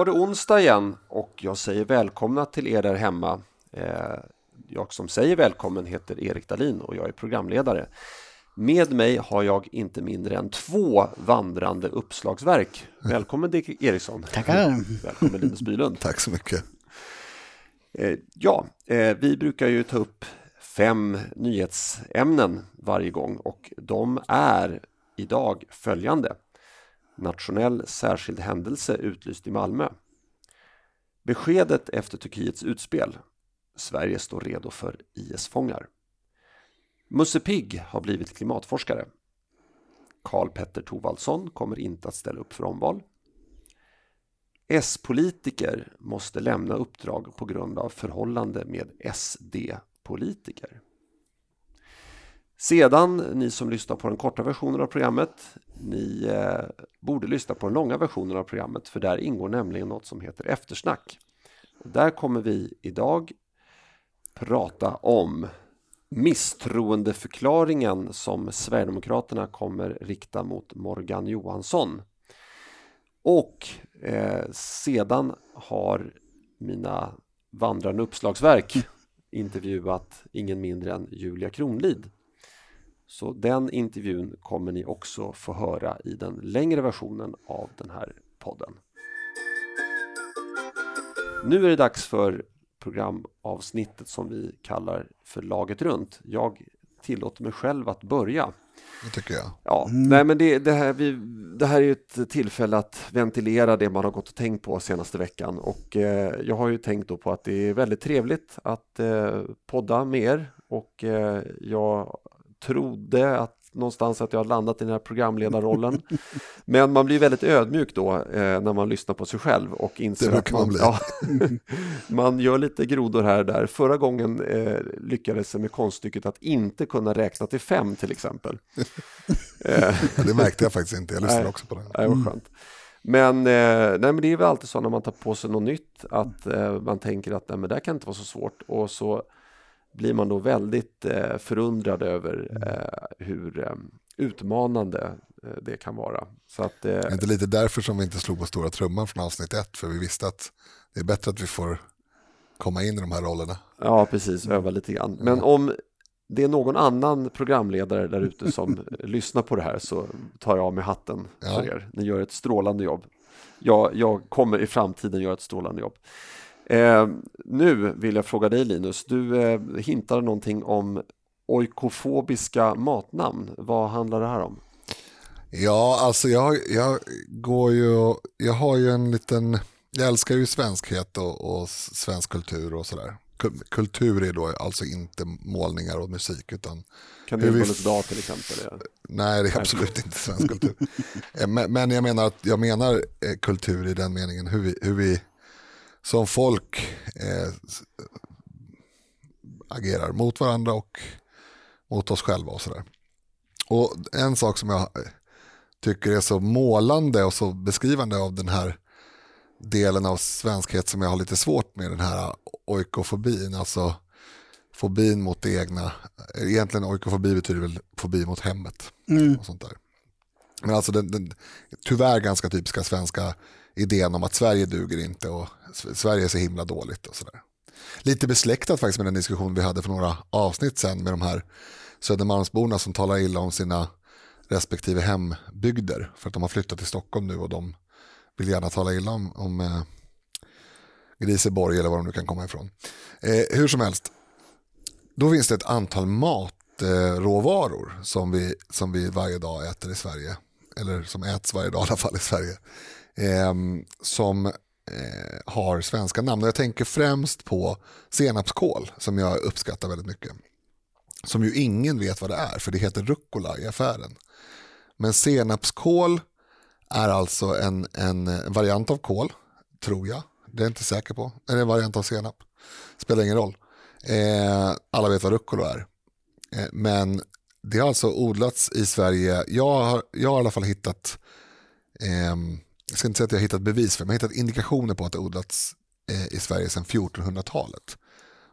var det onsdag igen och jag säger välkomna till er där hemma. Eh, jag som säger välkommen heter Erik Dalin och jag är programledare. Med mig har jag inte mindre än två vandrande uppslagsverk. Välkommen Dick Eriksson. Tackar. Välkommen Linus Bylund. Tack så mycket. Eh, ja, eh, vi brukar ju ta upp fem nyhetsämnen varje gång och de är idag följande. Nationell särskild händelse utlyst i Malmö. Beskedet efter Turkiets utspel. Sverige står redo för IS-fångar. Musse Pigg har blivit klimatforskare. Karl Petter Thorwaldsson kommer inte att ställa upp för omval. S-politiker måste lämna uppdrag på grund av förhållande med SD-politiker. Sedan, ni som lyssnar på den korta versionen av programmet, ni eh, borde lyssna på den långa versionen av programmet för där ingår nämligen något som heter eftersnack. Där kommer vi idag prata om misstroendeförklaringen som Sverigedemokraterna kommer rikta mot Morgan Johansson. Och eh, sedan har mina vandrande uppslagsverk intervjuat ingen mindre än Julia Kronlid. Så den intervjun kommer ni också få höra i den längre versionen av den här podden. Nu är det dags för programavsnittet som vi kallar för Laget runt. Jag tillåter mig själv att börja. Det tycker jag. Ja, mm. nej, men det, det, här, vi, det här är ett tillfälle att ventilera det man har gått och tänkt på senaste veckan och eh, jag har ju tänkt då på att det är väldigt trevligt att eh, podda med er och eh, jag trodde att någonstans att jag har landat i den här programledarrollen. Men man blir väldigt ödmjuk då eh, när man lyssnar på sig själv och inser att man, ja, man gör lite grodor här och där. Förra gången eh, lyckades jag med konststycket att inte kunna räkna till fem till exempel. Eh, det märkte jag faktiskt inte, jag lyssnade också på det. Nej, vad skönt. Men, eh, nej, men det är väl alltid så när man tar på sig något nytt att eh, man tänker att nej, men det här kan inte vara så svårt och så blir man då väldigt eh, förundrad över mm. eh, hur eh, utmanande eh, det kan vara. Så att, eh, är det lite därför som vi inte slog på stora trumman från avsnitt ett? För vi visste att det är bättre att vi får komma in i de här rollerna. Ja, precis, öva lite grann. Men ja. om det är någon annan programledare där ute som lyssnar på det här så tar jag av mig hatten ja. för er. Ni gör ett strålande jobb. Jag, jag kommer i framtiden göra ett strålande jobb. Eh, nu vill jag fråga dig Linus, du eh, hintade någonting om oikofobiska matnamn. Vad handlar det här om? Ja, alltså jag, jag går ju, jag har ju en liten, jag älskar ju svenskhet och, och svensk kultur och sådär. Kultur är då alltså inte målningar och musik utan Kanelbullens dag till exempel? Ja. Nej, det är absolut inte svensk kultur. Eh, men, men, jag menar att jag menar eh, kultur i den meningen hur vi, hur vi som folk eh, agerar mot varandra och mot oss själva och sådär. Och en sak som jag tycker är så målande och så beskrivande av den här delen av svenskhet som jag har lite svårt med, den här oikofobin, alltså fobin mot det egna. Egentligen oikofobi betyder väl fobi mot hemmet. Mm. och sånt där. Men alltså den, den tyvärr ganska typiska svenska idén om att Sverige duger inte och Sverige är så himla dåligt och sådär. Lite besläktat faktiskt med den diskussion vi hade för några avsnitt sen med de här Södermalmsborna som talar illa om sina respektive hembygder för att de har flyttat till Stockholm nu och de vill gärna tala illa om, om eh, Griseborg eller var de nu kan komma ifrån. Eh, hur som helst, då finns det ett antal matråvaror eh, som, vi, som vi varje dag äter i Sverige. Eller som äts varje dag i alla fall i Sverige. Eh, som eh, har svenska namn. Och jag tänker främst på senapskål som jag uppskattar väldigt mycket. Som ju ingen vet vad det är för det heter rucola i affären. Men senapskål är alltså en, en variant av kål, tror jag. Det är jag inte säker på. Är det en variant av senap? Spelar ingen roll. Eh, alla vet vad rucola är. Eh, men det har alltså odlats i Sverige. Jag har, jag har i alla fall hittat eh, jag ska inte säga att jag har hittat bevis för, men jag har hittat indikationer på att det odlats eh, i Sverige sedan 1400-talet.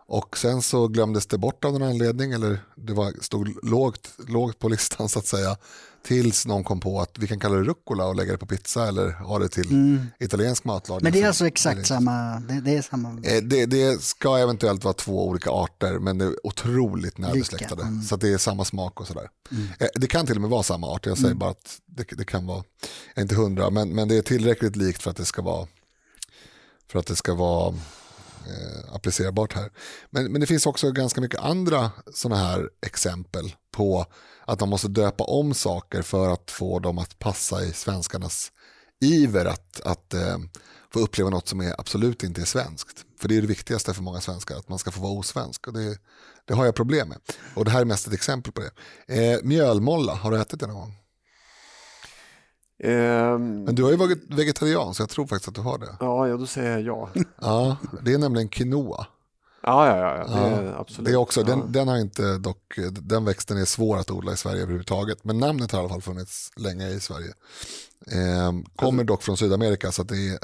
Och sen så glömdes det bort av någon anledning, eller det var, stod lågt, lågt på listan så att säga. Tills någon kom på att vi kan kalla det rucola och lägga det på pizza eller ha det till mm. italiensk matlagning. Men det är alltså exakt samma? Det, det, är samma... Eh, det, det, ska eventuellt vara två olika arter men det är otroligt närbesläktade. Mm. Så det är samma smak och sådär. Mm. Eh, det kan till och med vara samma art, jag säger mm. bara att det, det, kan vara, inte hundra, men, men det är tillräckligt likt för att det ska vara för att det ska vara eh, applicerbart här. Men, men det finns också ganska mycket andra sådana här exempel på att man måste döpa om saker för att få dem att passa i svenskarnas iver att, att eh, få uppleva något som är absolut inte är svenskt. För det är det viktigaste för många svenskar, att man ska få vara osvensk. Och det, det har jag problem med. Och det här är mest ett exempel på det. Eh, mjölmolla, har du ätit det någon gång? Um, Men du har ju varit vegetarian så jag tror faktiskt att du har det. Ja, ja då säger jag ja. ja, det är nämligen quinoa. Ja, ja, ja, det är, absolut. Det är också, ja. den, den, har inte dock, den växten är svår att odla i Sverige överhuvudtaget. Men namnet har i alla fall funnits länge i Sverige. Eh, kommer dock från Sydamerika så det är,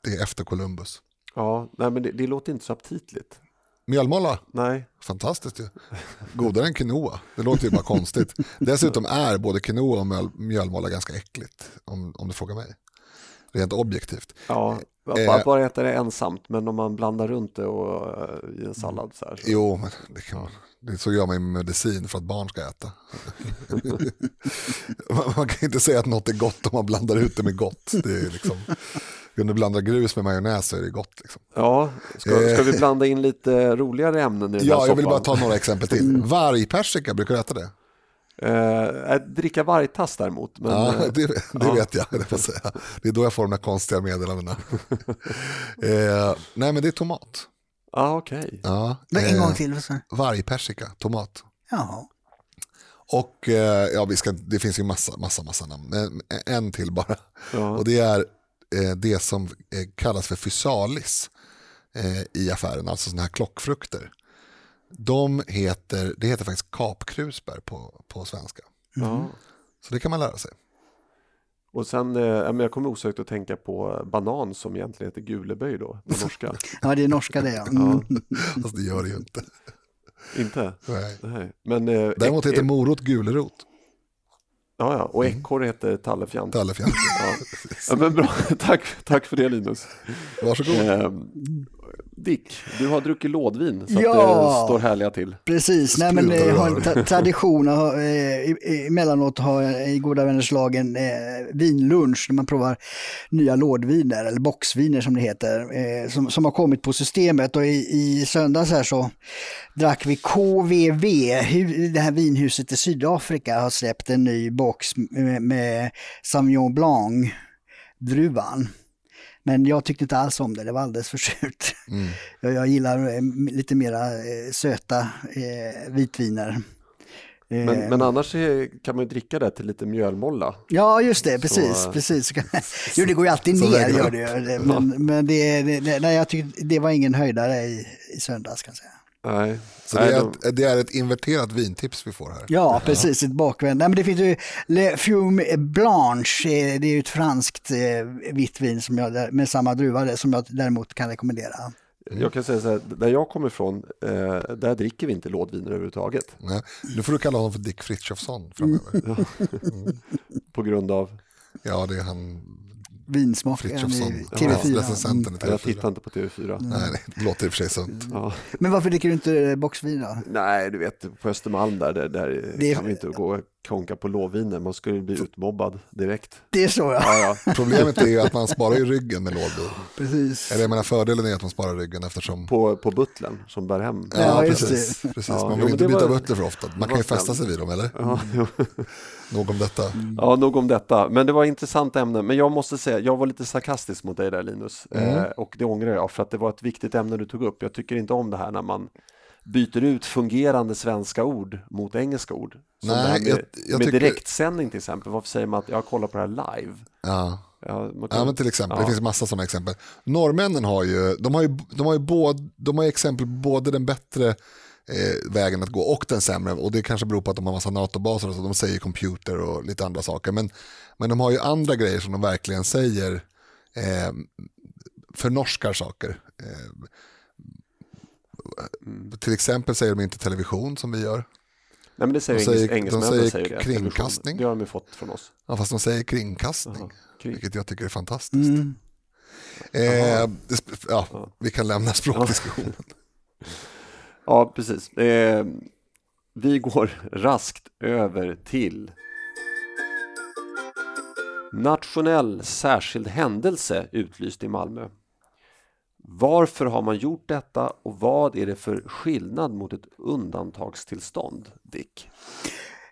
det är efter Columbus. Ja, nej, men det, det låter inte så aptitligt. Mjölmålla? Nej. Fantastiskt ju. Godare än quinoa. Det låter ju bara konstigt. Dessutom är både quinoa och mjöl, mjölmålla ganska äckligt om, om du frågar mig. Rent objektivt. Ja, att eh, bara äta det ensamt men om man blandar runt det och, uh, i en sallad så här. Så. Jo, det kan man. Det så gör man med medicin för att barn ska äta. man kan inte säga att något är gott om man blandar ut det med gott. Det är liksom... Kunde du blanda grus med majonnäs så är det gott. Liksom. Ja, ska, ska vi blanda in lite roligare ämnen i den Ja, jag vill bara ta några exempel till. Mm. Vargpersika, brukar du äta det? Eh, dricka vargtass däremot. Men, ja, det, det ja. vet jag, det, säga. det är då jag får de här konstiga meddelandena. eh, nej, men det är tomat. Ah, okay. Ja, okej. En gång eh, till. Vargpersika, tomat. Jaha. Och eh, ja, vi ska, det finns ju massa, massa, massa namn. Men en till bara. Ja. Och det är eh, det som eh, kallas för fysalis eh, i affären, alltså sådana här klockfrukter. De heter, det heter faktiskt kapkrusbär på, på svenska. Mm. Så det kan man lära sig. Och sen, eh, jag kommer osökt att tänka på banan som egentligen heter guleböj då, på norska. ja, det är norska det ja. Mm. ja. Fast det gör det ju inte. Inte? Nej. Nej. Men, eh, Däremot heter morot gulerot. Ja, ja. och mm. ekorre heter tallefjant. Tallefjant. Ja. ja. men bra, tack, tack för det Linus. Varsågod. Eh, Dick, du har druckit lådvin så ja, att det står härliga till. Precis, nej men jag har en tradition att eh, emellanåt ha i Goda Vänners lag en eh, vinlunch när man provar nya lådviner eller boxviner som det heter eh, som, som har kommit på systemet. Och i, i söndags här så drack vi KVV, det här vinhuset i Sydafrika har släppt en ny box med, med Sauvignon Blanc druvan. Men jag tyckte inte alls om det, det var alldeles för surt. Mm. Jag, jag, gillar eh, lite mera eh, söta eh, vitviner. Men, men, annars kan man ju dricka det till lite mjölmolla. Ja, just det, precis. Så, precis. jo, det går ju alltid ner, gör det Men, men det, det, nej, jag tyckte, det var ingen höjdare i, i söndags kan jag säga. Nej. Så det är, ett, det är ett inverterat vintips vi får här. Ja, precis, ett bakvänt. Nej, men det finns ju Le Fume Blanche, eh, det är ju ett franskt eh, vitt vin som jag, med samma druva som jag däremot kan rekommendera. Mm. Jag kan säga så här, där jag kommer ifrån, eh, där dricker vi inte lådviner överhuvudtaget. Nej, nu får du kalla honom för Dick Frithiofsson framöver. Mm. Mm. På grund av? Ja, det är han vinsmak i TV4. Mm. Jag tittar inte på TV4. Mm. Nej, det låter i och för sig sunt. Ja. Men varför dricker du inte boxvin då? Nej, du vet på Östermalm där, där, där det... kan vi inte gå konka på låvviner, man skulle bli utmobbad direkt. Det är så ja. ja, ja. Problemet är ju att man sparar ju ryggen med lådvin. Precis. Eller jag menar fördelen är att man sparar ryggen eftersom... På, på butlern som bär hem. Ja, ja precis. precis. Ja, man vill jo, inte byta var... butler för ofta. Man kan ju fästa sig vid dem, eller? Ja, mm. nog om detta. Mm. Ja, nog om detta. Men det var ett intressant ämne. Men jag måste säga, jag var lite sarkastisk mot dig där Linus. Mm. Eh, och det ångrar jag, för att det var ett viktigt ämne du tog upp. Jag tycker inte om det här när man byter ut fungerande svenska ord mot engelska ord. Som Nej, det här med, jag, jag med tycker... direktsändning till exempel. Varför säger man att jag kollar på det här live? Ja. Ja, kan... ja men till exempel, ja. det finns massa sådana exempel. Norrmännen har ju, de har ju, de har ju, både, de har exempel både den bättre eh, vägen att gå och den sämre. Och det kanske beror på att de har massa NATO-baser och så, de säger computer och lite andra saker. Men, men de har ju andra grejer som de verkligen säger eh, förnorskar saker. Eh. Till exempel säger de inte television som vi gör. Nej men det säger, De säger- engels, de engelsmännen. säger det, kringkastning. Det har de ju fått från oss. Ja, fast de säger kringkastning, kring. vilket jag tycker är fantastiskt. Mm. Eh, Ja. vi kan lämna språkdiskussionen. Ja, precis. Eh, vi går raskt över till Nationell särskild händelse utlyst i Malmö. Varför har man gjort detta och vad är det för skillnad mot ett undantagstillstånd, Dick?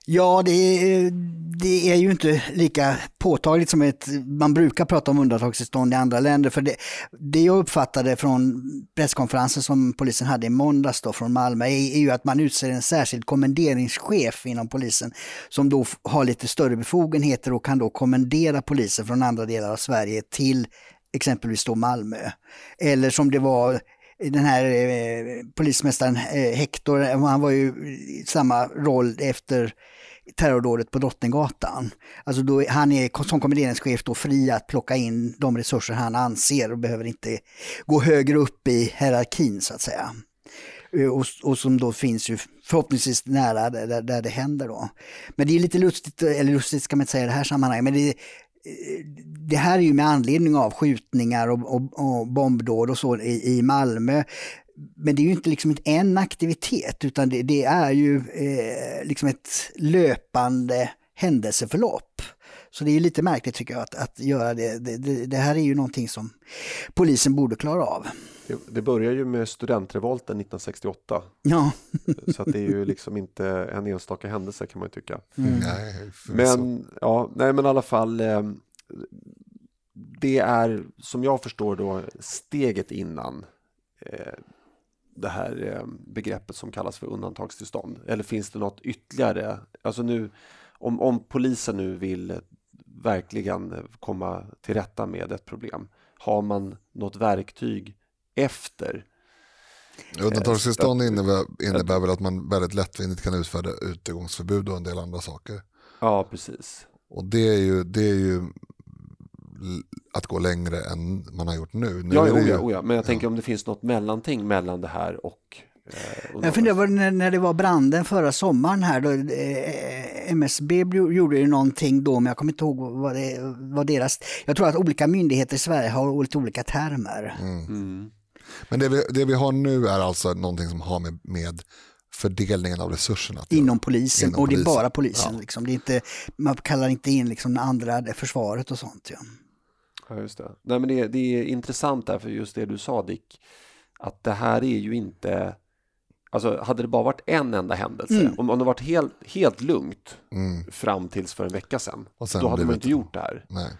Ja, det är, det är ju inte lika påtagligt som ett, man brukar prata om undantagstillstånd i andra länder. För det, det jag uppfattade från presskonferensen som polisen hade i måndags då från Malmö är, är ju att man utser en särskild kommenderingschef inom polisen som då har lite större befogenheter och kan då kommendera poliser från andra delar av Sverige till exempelvis då Malmö. Eller som det var eh, den här eh, polismästaren eh, Hector, eh, han var ju i samma roll efter terrordådet på Drottninggatan. Alltså då, han är som kommenderingschef då fri att plocka in de resurser han anser och behöver inte gå högre upp i hierarkin så att säga. Eh, och, och som då finns ju förhoppningsvis nära där, där- det händer då. Men det är lite lustigt, eller lustigt ska man inte säga i det här sammanhanget, men det, det här är ju med anledning av skjutningar och, och, och bombdåd och så i, i Malmö. Men det är ju inte liksom en aktivitet utan det, det är ju eh, liksom ett löpande händelseförlopp. Så det är lite märkligt tycker jag att, att göra det. Det, det. det här är ju någonting som polisen borde klara av. Det, det börjar ju med studentrevolten 1968, Ja, så att det är ju liksom inte en enstaka händelse kan man ju tycka. Nej, förvisso. Men, ja, nej, men i alla fall, eh, det är som jag förstår då steget innan eh, det här eh, begreppet som kallas för undantagstillstånd. Eller finns det något ytterligare? Alltså nu, om, om polisen nu vill verkligen eh, komma till rätta med ett problem, har man något verktyg efter? Undantagstillstånd innebär, innebär väl att man väldigt lättvindigt kan utfärda utegångsförbud och en del andra saker. Ja, precis. Och det är ju, det är ju att gå längre än man har gjort nu. nu Ja, ju, ja, oh ja, men jag tänker om det finns något mellanting mellan det här och eh, Jag funderar på när, när det var branden förra sommaren här, då, eh, MSB bjo- gjorde ju någonting då, men jag kommer inte ihåg vad det vad deras... Jag tror att olika myndigheter i Sverige har lite olika termer. Mm. Men det vi, det vi har nu är alltså någonting som har med, med fördelningen av resurserna. Inom polisen, Inom och det är polisen. bara polisen. Ja. Liksom. Det är inte, man kallar inte in liksom andra, det försvaret och sånt. Ja. Ja, just det. Nej, men det, det är intressant där, för just det du sa Dick, att det här är ju inte, alltså hade det bara varit en enda händelse, Mm. om, om det varit helt, helt lugnt Mm, fram tills för en vecka sedan, sen då hade man inte gjort det här. nej.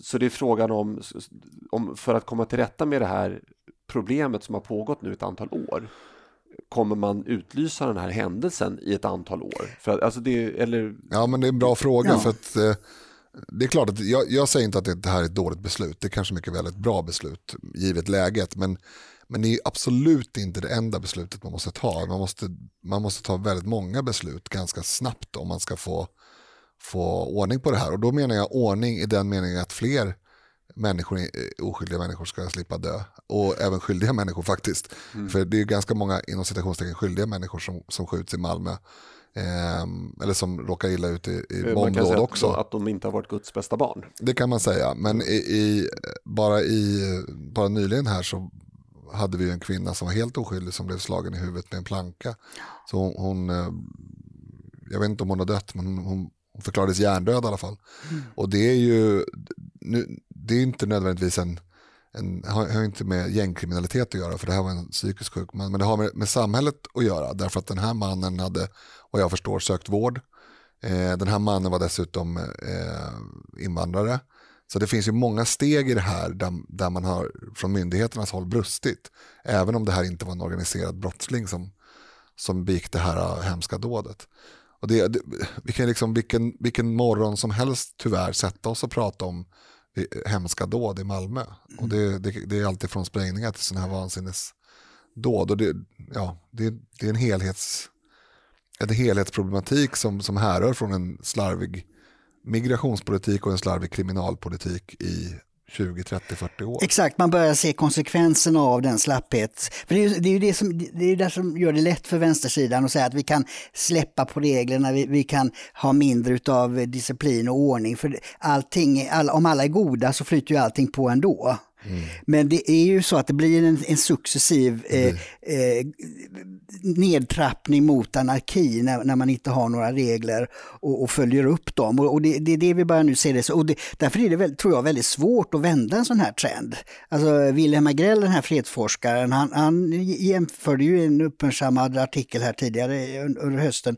Så det är frågan om, om, för att komma till rätta med det här problemet som har pågått nu ett antal år, kommer man utlysa den här händelsen i ett antal år? För att, alltså det, eller, Ja men det är en bra fråga Ja. för att eh, det är klart att jag, jag säger inte att det- det här är ett dåligt beslut. Det är kanske mycket väl ett bra beslut givet läget. Men, men det är absolut inte det enda beslutet man måste ta. Man måste, man måste ta väldigt många beslut ganska snabbt om man ska få, få ordning på det här. Och då menar jag ordning i den meningen att fler människor, eh, oskyldiga människor ska slippa dö. Och även skyldiga människor faktiskt. För det är ganska många inom citationstecken skyldiga människor som, som skjuts i Malmö. Ehm, eller som råkar illa ut i, i kan bombdåd också. att, att de inte har varit Guds bästa barn. Det kan man säga, men i, i, bara, i, bara nyligen här så hade vi en kvinna som var helt oskyldig som blev slagen i huvudet med en planka. Så hon, hon eh, jag vet inte om hon har dött, men hon, hon, förklarades hjärndöd i alla fall. Och det är ju, nu, det är inte nödvändigtvis en, en har, har inte med gängkriminalitet att göra, för det här var en psykisk sjuk man, men det har med, med samhället att göra, därför att den här mannen hade, vad jag förstår, sökt vård. Eh, den här mannen var dessutom eh, invandrare. Så det finns ju många steg i det här där, där man har från myndigheternas håll brustit. Även om det här inte var en organiserad brottsling som, som begick det här äh, hemska dådet. Och det, det, vi kan liksom vilken, vilken morgon som helst tyvärr sätta oss och prata om det, hemska dåd i Malmö. Och det, det, det är alltid från sprängningar till sådana här vansinnesdåd. Och det, ja, det, det är en helhets en helhetsproblematik som, som härrör från en slarvig migrationspolitik och en slarvig kriminalpolitik i 20, 30, 40 år. Exakt, man börjar se konsekvenserna av den slapphet. För det är ju det, är det, som, det, är det som gör det lätt för vänstersidan att säga att vi kan släppa på reglerna, vi, vi kan ha mindre av disciplin och ordning. För allting, all, om alla är goda så flyter ju allting på ändå. Mm. Men det är ju så att det blir en, en successiv eh, eh, nedtrappning mot anarki när, när, man inte har några regler och, och följer upp dem. Och, och det, det, är det vi börjar nu se. Det. Och det, därför är det väl, tror jag väldigt svårt att vända en sån här trend. Alltså Wilhelm Agrell, den här fredsforskaren, han, han jämförde ju en uppmärksammad artikel här tidigare under hösten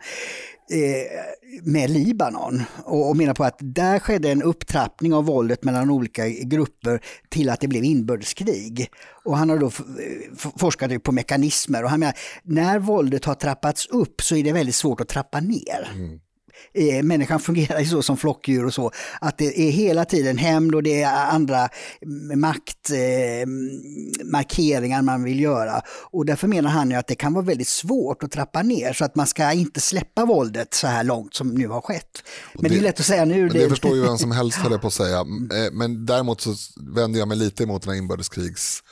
Eh, med Libanon och, menar på att där skedde en upptrappning av våldet mellan olika grupper till att det blev inbördeskrig. Och han har då forskat på mekanismer och han menar när våldet har trappats upp så är det väldigt svårt att trappa ner. Mm eh, människan fungerar ju så som flockdjur och så, att det är hela tiden hämnd och det är andra maktmarkeringar eh, man vill göra. Och därför menar han ju att det kan vara väldigt svårt att trappa ner så att man ska inte släppa våldet så här långt som nu har skett. Men det, det är lätt att säga nu. Det, det förstår ju vem som helst höll jag på att säga. Eh, men däremot så vänder jag mig lite emot den här inbördeskrigs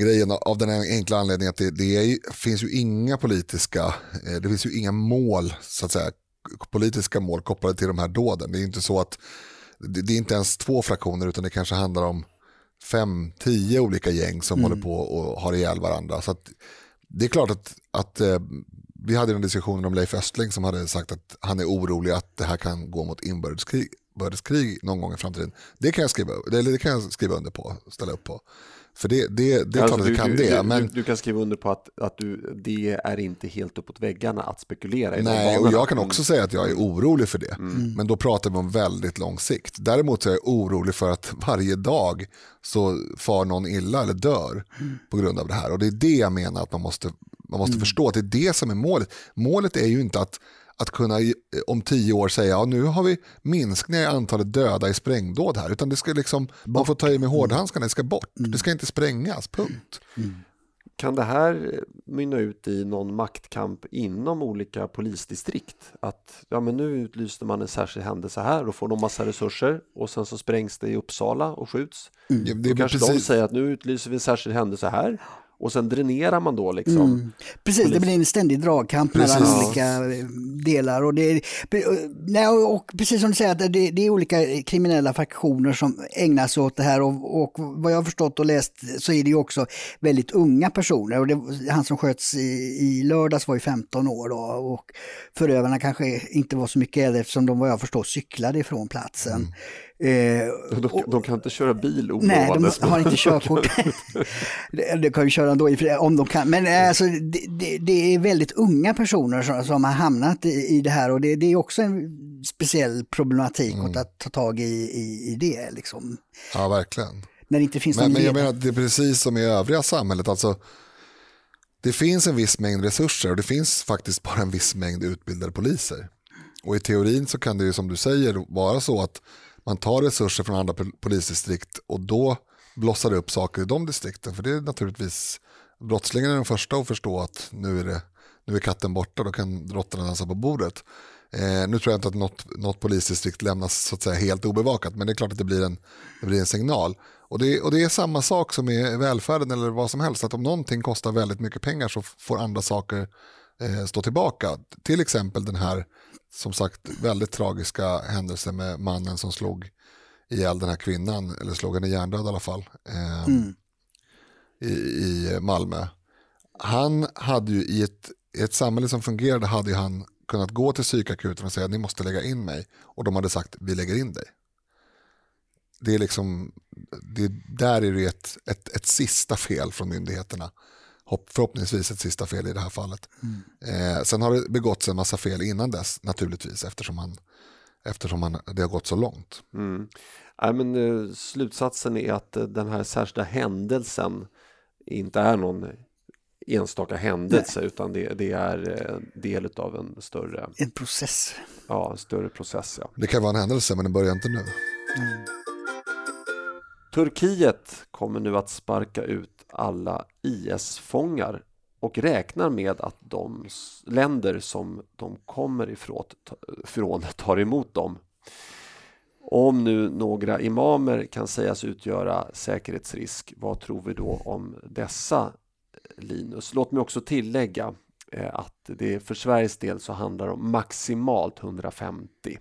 grejen av den enkla anledningen att det, det är, finns ju inga politiska, det finns ju inga mål så att säga politiska mål kopplade till de här dåden. Det är inte så att det är inte ens två fraktioner utan det kanske handlar om fem, tio olika gäng som mm. håller på och har ihjäl varandra. Så det är klart att, att eh, vi hade en diskussion om Leif Östling som hade sagt att han är orolig att det här kan gå mot inbördeskrig någon gång i framtiden. Det kan jag skriva, det kan jag skriva under på, ställa upp på. För det, det, det är alltså, klart att det kan du, det. Men... Du, du, kan skriva under på att, att du, det är inte helt uppåt väggarna att spekulera i Nej, och jag kan också säga att jag är orolig för det. Mm. Men då pratar vi om väldigt lång sikt. Däremot är jag orolig för att varje dag så far någon illa eller dör mm. på grund av det här. Och det är det jag menar att man måste, man måste mm. förstå. Att det är det som är målet. Målet är ju inte att att kunna om tio år säga att nu har vi minskning i antalet döda i sprängdåd här. Utan det ska liksom, man får ta i med hårdhandskarna, det ska bort. Mm. Det ska inte sprängas, punkt. Mm. Kan det här mynna ut i någon maktkamp inom olika polisdistrikt? Att ja, men nu utlyste man en särskild händelse här och får de massa resurser och sen så sprängs det i Uppsala och skjuts. Mm. Ja, det kanske precis... de säger att nu utlyser vi en särskild händelse här och sen dränerar man då liksom. Mm. Precis, det blir en ständig dragkamp precis. mellan olika delar. Och, det, nej, och precis som du säger, att det, det, är olika kriminella fraktioner som ägnar sig åt det här. Och, och vad jag har förstått och läst så är det ju också väldigt unga personer. Och det, han som sköts i, i lördags var ju 15 år då, och förövarna kanske inte var så mycket äldre eftersom de vad jag förstår cyklade ifrån platsen. Mm. Eh, de, de, kan inte köra bil Nej, de har inte körkort. de kan ju köra ändå om de kan. Men eh, alltså, det, det, det är väldigt unga personer som, som har hamnat i, i, det här och det, det, är också en speciell problematik mm. att ta tag i, i, i det. Liksom. Ja, verkligen. När det inte finns men, men jag menar, det är precis som i övriga samhället. Alltså, det finns en viss mängd resurser och det finns faktiskt bara en viss mängd utbildade poliser. Och i teorin så kan det ju som du säger vara så att man tar resurser från andra polisdistrikt och då blossar det upp saker i de distrikten. För det är naturligtvis, brottslingen är den första att förstå att nu är, det, nu är katten borta, då kan råttorna dansa på bordet. Eh, nu tror jag inte att något, något polisdistrikt lämnas så att säga, helt obevakat, men det är klart att det blir en, det blir en signal. Och det, och det är samma sak som i välfärden eller vad som helst, att om någonting kostar väldigt mycket pengar så får andra saker eh, stå tillbaka. Till exempel den här som sagt väldigt tragiska händelser med mannen som slog ihjäl den här kvinnan, eller slog henne hjärndöd i alla fall, eh, mm. i, i Malmö. Han hade ju i ett, i ett samhälle som fungerade hade han kunnat gå till psykakuten och säga ni måste lägga in mig och de hade sagt vi lägger in dig. Det är liksom, det, där är det ett, ett, ett sista fel från myndigheterna förhoppningsvis ett sista fel i det här fallet. Mm. Eh, sen har det begåtts en massa fel innan dess naturligtvis eftersom, man, eftersom man, det har gått så långt. Mm. Ja, men, eh, slutsatsen är att eh, den här särskilda händelsen inte är någon enstaka händelse Nej. utan det, det, är eh, del av en större en process. Ja, en större process. Ja. Det kan vara en händelse men den börjar inte nu. Mm. Turkiet kommer nu att sparka ut alla IS-fångar och räknar med att de länder som de kommer ifrån tar emot dem. Om nu några imamer kan sägas utgöra säkerhetsrisk, vad tror vi då om dessa, eh, Linus? Låt mig också tillägga eh, att det för Sveriges del så handlar det om maximalt 150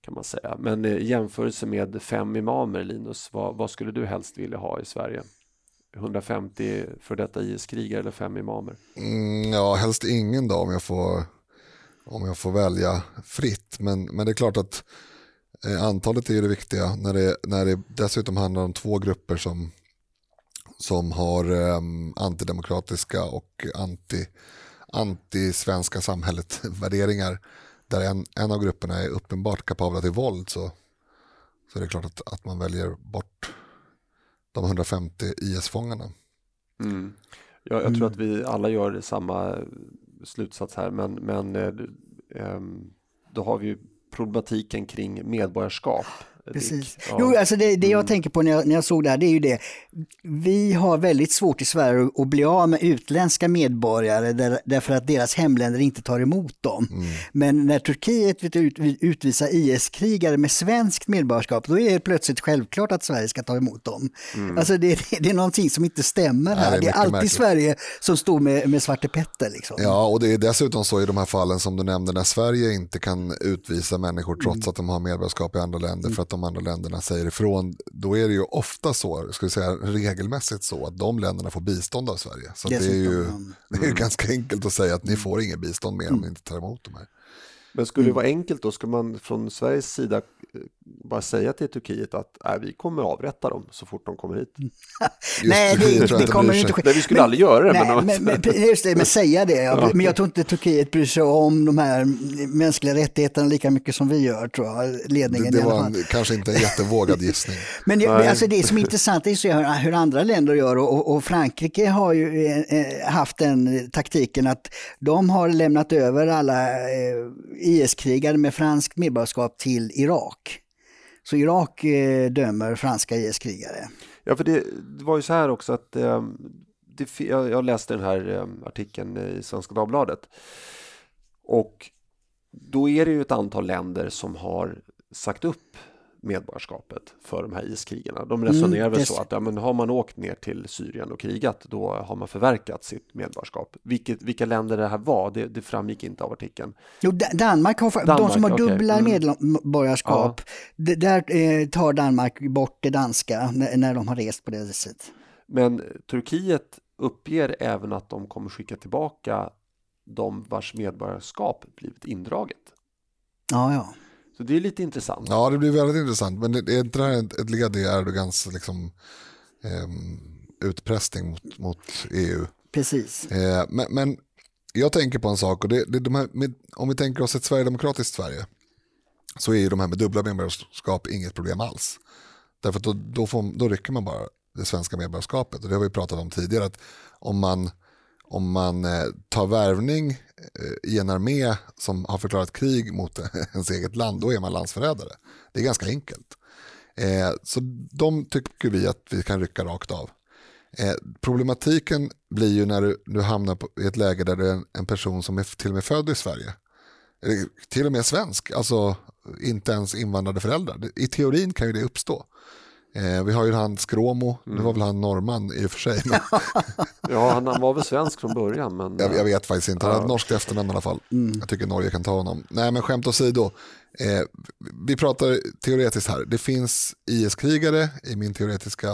kan man säga. Men eh, i jämförelse med fem imamer, Linus, vad, vad skulle du helst vilja ha i Sverige? 150 för detta IS-krigare eller fem imamer? Mm, ja, helst ingen då om jag får, om jag får välja fritt. Men, men det är klart att eh, antalet är det viktiga när det, när det dessutom handlar om två grupper som, som har eh, antidemokratiska och anti, anti-svenska samhället värderingar där en, en av grupperna är uppenbart kapabla till våld så, så är det klart att, att man väljer bort de 150 IS-fångarna. Mm. Jag, jag, tror att vi alla gör samma slutsats här men, men eh, ehm, då har vi ju problematiken kring medborgarskap. Precis. Ja. Jo, alltså det, det jag mm. tänker på när jag, när jag såg det här, det är ju det. Vi har väldigt svårt i Sverige att bli av med utländska medborgare där, därför att deras hemländer inte tar emot dem. Mm. Men när Turkiet vill ut, utvisa IS-krigare med svenskt medborgarskap, då är det plötsligt självklart att Sverige ska ta emot dem. Mm. Alltså det, det, är någonting som inte stämmer här. Nej, det är, det är alltid märkligt. Sverige som står med, med Svarte Petter. Liksom. Ja, och det är dessutom så i de här fallen som du nämnde, när Sverige inte kan utvisa människor trots mm. att de har medborgarskap i andra länder för att de andra länderna säger ifrån, då är det ju ofta så, ska vi säga regelmässigt så, att de länderna får bistånd av Sverige. Så det är ju det är mm. ganska enkelt att säga att ni får inget bistånd mer om ni inte tar emot de här. Men skulle det vara enkelt då, ska man från Sveriges sida bara säga till Turkiet att äh, vi kommer avrätta dem så fort de kommer hit. nej, det, det, det kommer inte ske. Nej, vi skulle men, aldrig göra det. Nej, men, men, men, just det, men säga det. Ja. Men jag tror inte Turkiet bryr sig om de här mänskliga rättigheterna lika mycket som vi gör, tror jag. Ledningen det, det var en, kanske inte en jättevågad gissning. men det, alltså det som är intressant är att se hur, hur andra länder gör och, och, Frankrike har ju eh, haft den taktiken att de har lämnat över alla eh, IS-krigare med franskt medborgarskap till Irak. Så Irak eh, dömer franska IS-krigare. Ja, för det, det, var ju så här också att eh, det, jag, jag, läste den här eh, artikeln i Svenska Dagbladet. Och då är det ju ett antal länder som har sagt upp medborgarskapet för de här iskrigarna. De resonerar mm, väl så att ja, men har man åkt ner till Syrien och krigat då har man förverkat sitt medborgarskap. Vilket, vilka länder det här var, det, det framgick inte av artikeln. Jo, Danmark har, Danmark, de som har okay. dubbla mm. medborgarskap, ja. där eh, tar Danmark bort det danska när, när de har rest på det viset. Men Turkiet uppger även att de kommer skicka tillbaka de vars medborgarskap blivit indraget. Ja, ja. Så det är lite intressant. Ja, det blir väldigt intressant. Men är inte det här ett led i Erdogans liksom, eh, utpressning mot, mot EU? Precis. Eh, men, men, jag tänker på en sak, och det, det, de här, med, om vi tänker oss ett sverigedemokratiskt Sverige, så är ju de här med dubbla medborgarskap inget problem alls. Därför att då, då, får, då rycker man bara det svenska medborgarskapet. Och det har vi pratat om tidigare, att om man, om man eh, tar värvning Eh, i en armé som har förklarat krig mot ens eget land, då är man landsförrädare. Det är ganska enkelt. Eh, så de tycker vi att vi kan rycka rakt av. Eh, problematiken blir ju när du, du hamnar på, i ett läge där du är en, en, person som är till och med född i Sverige. Till och med svensk, alltså inte ens invandrade föräldrar. I teorin kan ju det uppstå. Eh, vi har ju han Skråmo, mm. det var väl han norrman i och för sig. Men... ja, han, han, var väl svensk från början. Men... Jag, jag vet faktiskt inte, han har norskt efternamn i alla fall. Mm. Jag tycker Norge kan ta honom. Nej men skämt åsido, eh, vi pratar teoretiskt här. Det finns IS-krigare i min teoretiska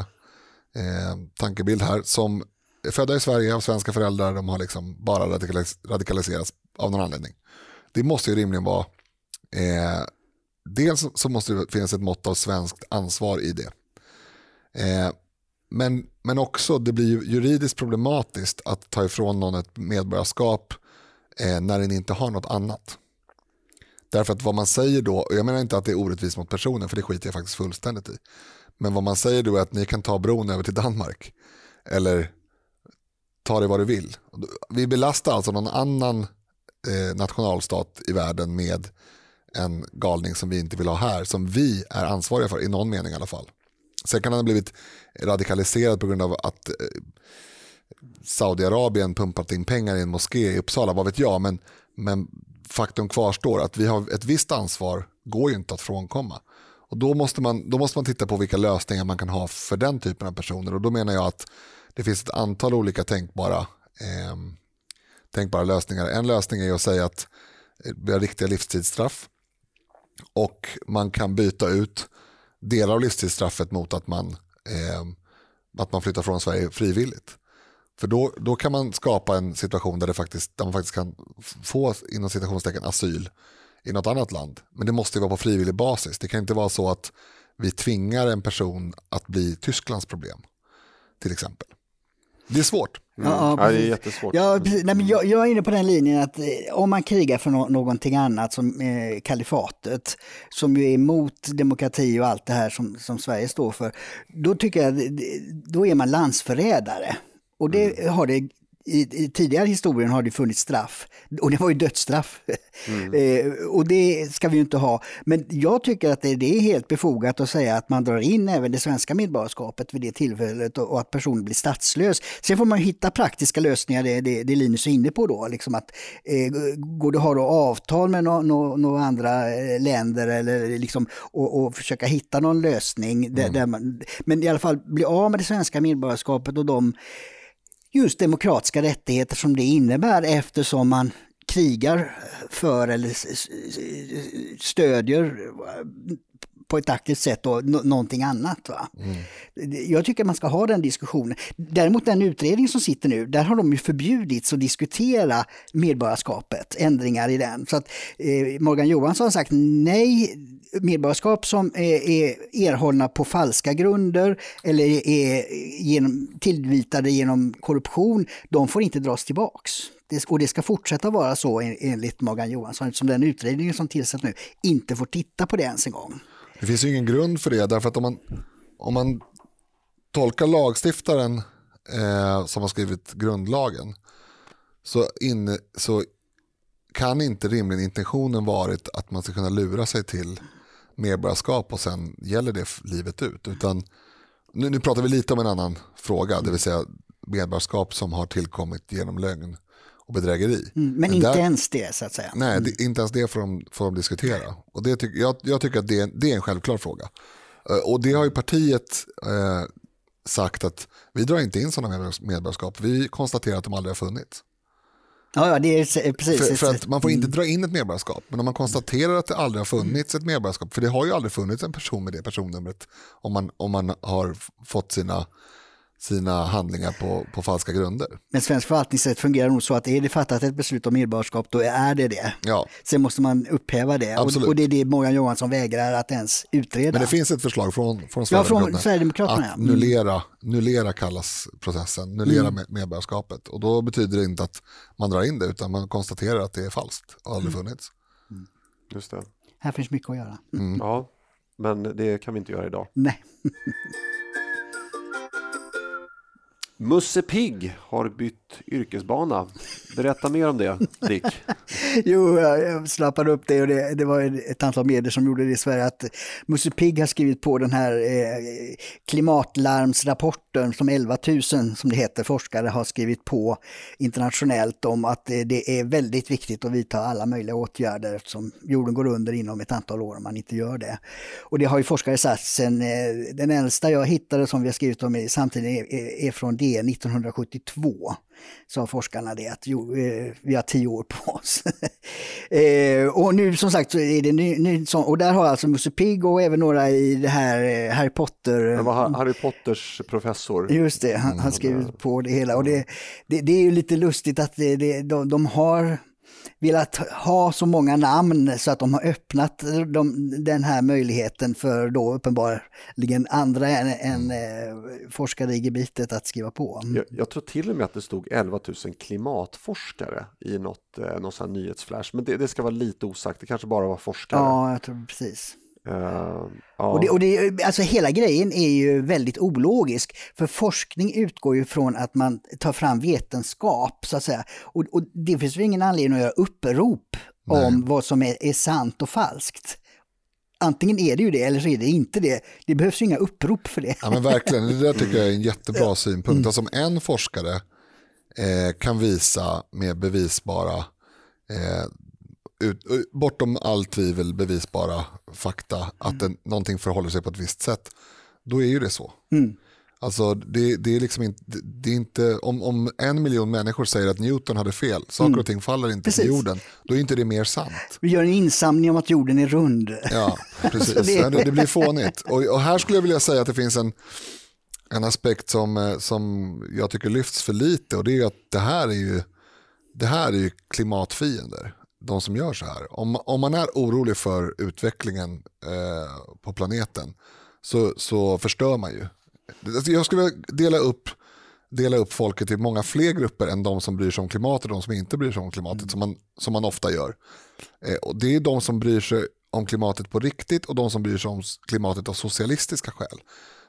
eh, tankebild här som är födda i Sverige av svenska föräldrar, de har liksom bara radikalis radikaliserats av någon anledning. Det måste ju rimligen vara, eh, dels så måste det finnas ett mått av svenskt ansvar i det. Eh, men, men också, det blir juridiskt problematiskt att ta ifrån någon ett medborgarskap eh, när den inte har något annat. Därför att vad man säger då, och jag menar inte att det är orättvist mot personen, för det skiter jag faktiskt fullständigt i. Men vad man säger då är att ni kan ta bron över till Danmark. Eller ta det vad du vill. Vi belastar alltså någon annan eh, nationalstat i världen med en galning som vi inte vill ha här, som vi är ansvariga för, i någon mening i alla fall. Sen kan han ha blivit radikaliserad på grund av att eh, Saudiarabien pumpat in pengar i en moské i Uppsala, vad vet jag. Men, men faktum kvarstår att vi har ett visst ansvar, går ju inte att frånkomma. Och då måste, man, då måste man titta på vilka lösningar man kan ha för den typen av personer. Och då menar jag att det finns ett antal olika tänkbara, eh, tänkbara lösningar. En lösning är att säga att eh, vi har riktiga livstidsstraff och man kan byta ut delar av livstidsstraffet mot att man, eh, att man flyttar från Sverige frivilligt. För då, då kan man skapa en situation där, det faktiskt, där man faktiskt kan få inom citationstecken asyl i något annat land. Men det måste vara på frivillig basis. Det kan inte vara så att vi tvingar en person att bli Tysklands problem. Till exempel. Det är svårt. Mm. Ja, ja, det är jättesvårt. Ja, Nej, men jag, jag, är inne på den linjen att eh, om man krigar för no någonting annat som eh, kalifatet, som ju är emot demokrati och allt det här som, som Sverige står för, då tycker jag då är man landsförrädare. Och det mm. har det i, i tidigare historien har det funnits straff och det var ju dödsstraff. Mm. eh, och det ska vi ju inte ha. Men jag tycker att det, det, är helt befogat att säga att man drar in även det svenska medborgarskapet vid det tillfället och, och att personen blir statslös. Sen får man hitta praktiska lösningar, det, det, det Linus är inne på då. Liksom att, eh, går det att ha avtal med några no, no andra eh, länder eller liksom, och, och försöka hitta någon lösning. Mm. Där, där man, men i alla fall bli av med det svenska medborgarskapet och de just demokratiska rättigheter som det innebär eftersom man krigar eh, för eller stödjer eh, på ett aktivt sätt och någonting annat. Va? Mm. Jag tycker man ska ha den diskussionen. Däremot den utredning som sitter nu, där har de ju förbjudits att diskutera medborgarskapet, ändringar i den. Så att eh, Morgan Johansson har sagt nej, medborgarskap som är, är erhållna på falska grunder eller är genom, tillvitade genom korruption, de får inte dras tillbaks. Det, och det ska fortsätta vara så enligt Morgan Johansson eftersom den utredningen som tillsätts nu inte får titta på det ens en gång. Det finns ju ingen grund för det därför att om man, om man tolkar lagstiftaren eh, som har skrivit grundlagen så, in, så kan inte rimligen intentionen varit att man ska kunna lura sig till medborgarskap och sen gäller det livet ut. Utan, nu, nu pratar vi lite om en annan fråga, det vill säga medborgarskap som har tillkommit genom lögn och bedrägeri. Mm, men, men, inte där, ens det så att säga. Nej, mm. det, inte ens det får de, får de diskutera. Och det tyck, jag, jag tycker att det, det, är en självklar fråga. Uh, och det har ju partiet uh, sagt att vi drar inte in sådana medborgarskap. Vi konstaterar att de aldrig har funnits. Ja, ja det är precis. För, för, att man får inte mm. dra in ett medborgarskap, men om man konstaterar att det aldrig har funnits ett medborgarskap, för det har ju aldrig funnits en person med det personnumret om man, om man har fått sina sina handlingar på, på falska grunder. Men svensk förvaltningsrätt fungerar nog så att är det fattat ett beslut om medborgarskap då är det det. Ja. Sen måste man upphäva det och, och, det är det Morgan Johansson vägrar att ens utreda. Men det finns ett förslag från, från Sverigedemokraterna, ja, från Sverigedemokraterna att mm. nullera, nullera kallas processen, nullera mm. medborgarskapet och då betyder det inte att man drar in det utan man konstaterar att det är falskt och aldrig mm. funnits. Mm. Just det. Här finns mycket att göra. Mm. Ja, men det kan vi inte göra idag. Nej. Musse Pigg har bytt yrkesbana. Berätta mer om det, Dick. jo, jag slappade upp det och det, det, var ett antal medier som gjorde det i Sverige att Musse Pigg har skrivit på den här eh, klimatlarmsrapporten som 11 000, som det heter, forskare har skrivit på internationellt om att det, är väldigt viktigt att vidta alla möjliga åtgärder eftersom jorden går under inom ett antal år om man inte gör det. Och det har ju forskare sagt sen, eh, den äldsta jag hittade som vi har skrivit om samtidigt är, är från DN 1972 sa forskarna det, att jo, eh, vi har tio år på oss. eh, och nu som sagt så är det ny, ny och där har alltså Musse Pigg och även några i det här eh, Harry Potter. Det var Harry Potters professor. Just det, han, han skrev på det hela och det, det, det är ju lite lustigt att det, det, de, de har velat ha så många namn så att de har öppnat de, den här möjligheten för då uppenbarligen andra än, än eh, forskare i gebitet att skriva på. Jag, jag, tror till och med att det stod 11 000 klimatforskare i något, eh, någon nyhetsflash, men det, det ska vara lite osagt, det kanske bara var forskare. Ja, jag tror precis. Uh, ja. och det, och det, alltså hela grejen är ju väldigt ologisk, för forskning utgår ju från att man tar fram vetenskap, så att säga. Och, och det finns ju ingen anledning att göra upprop Nej. om vad som är, är sant och falskt antingen är det ju det eller så är det inte det. Det behövs ju inga upprop för det. Ja men verkligen, det där tycker jag är en jättebra synpunkt. Mm. Alltså om en forskare eh, kan visa med bevisbara eh, ut, bortom all tvivel bevisbara fakta att det, någonting förhåller sig på ett visst sätt, då är ju det så. Mm. Alltså det, det, är liksom inte, det är inte om, om en miljon människor säger att Newton hade fel, saker Mm. och ting faller inte Precis. till jorden, då är inte det mer sant. Vi gör en insamling om att jorden är rund. Ja, precis. Det- det... Blir fånigt. Och, och här skulle jag vilja säga att det finns en, en aspekt som, eh, som jag tycker lyfts för lite och det är att det här är ju, det här är ju klimatfiender, de som gör så här. Om, om man är orolig för utvecklingen eh, på planeten så, så förstör man ju. Alltså, Jag skulle vilja dela upp, dela upp folket i många fler grupper än de som bryr sig om klimatet och de som inte bryr sig om klimatet, som, man, som man ofta gör. Eh, och det är de som bryr sig om klimatet på riktigt och de som bryr sig om klimatet av socialistiska skäl.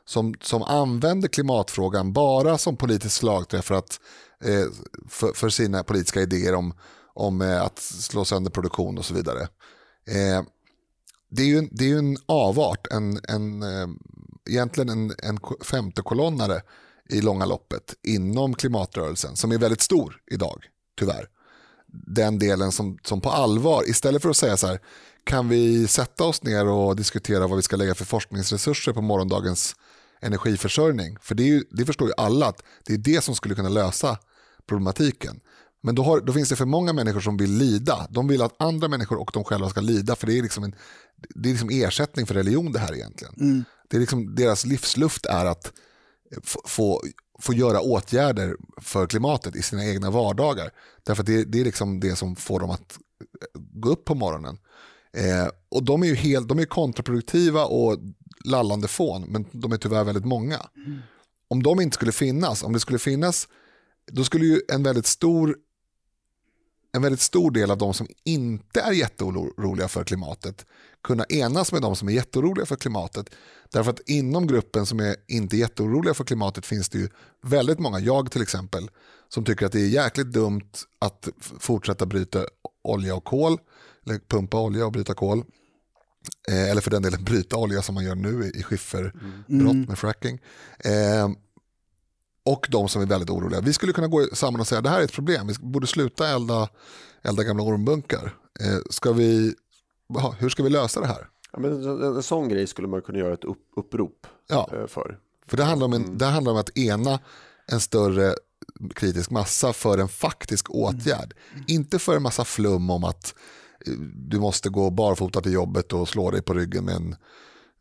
Som, som använder klimatfrågan bara som politisk slagträ för, att, eh, för, för sina politiska idéer om, om eh, att slå sönder produktion och så vidare. Eh, det är ju en, det är ju en avart, en, en, eh, egentligen en, en femtekolonnare i långa loppet inom klimatrörelsen som är väldigt stor idag, tyvärr den delen som, som på allvar, istället för att säga så här, kan vi sätta oss ner och diskutera vad vi ska lägga för forskningsresurser på morgondagens energiförsörjning? För det, är ju, det förstår ju alla att det är det som skulle kunna lösa problematiken. Men då, har, då finns det för många människor som vill lida. De vill att andra människor och de själva ska lida för det är liksom, en, det är liksom ersättning för religion det här egentligen. Det är liksom, deras livsluft är att få, få, göra åtgärder för klimatet i sina egna vardagar. Därför att det, det är liksom det som får dem att eh, gå upp på morgonen. Eh, och de är ju helt, de är kontraproduktiva och lallande fån, men de är tyvärr väldigt många. Om de inte skulle finnas, om det skulle finnas, då skulle ju en väldigt stor en väldigt stor del av de som inte är jätteoroliga för klimatet kunna enas med de som är jätteoroliga för klimatet. Därför att inom gruppen som är inte jätteoroliga för klimatet finns det ju väldigt många, jag till exempel, som tycker att det är jäkligt dumt att fortsätta bryta olja och kol, eller pumpa olja och bryta kol. Eh, eller för den delen bryta olja som man gör nu i, skifferbrott med fracking. Eh, och de som är väldigt oroliga. Vi skulle kunna gå samman och säga det här är ett problem. Vi borde sluta elda, elda gamla ormbunkar. Eh, ska vi, jaha, hur ska vi lösa det här? Ja, men en, en sån grej skulle man kunna göra ett upp, upprop Ja, eh, för. för det handlar, om en, det handlar om att ena en större kritisk massa för en faktisk åtgärd. Inte för en massa flum om att eh, du måste gå barfota till jobbet och slå dig på ryggen med en,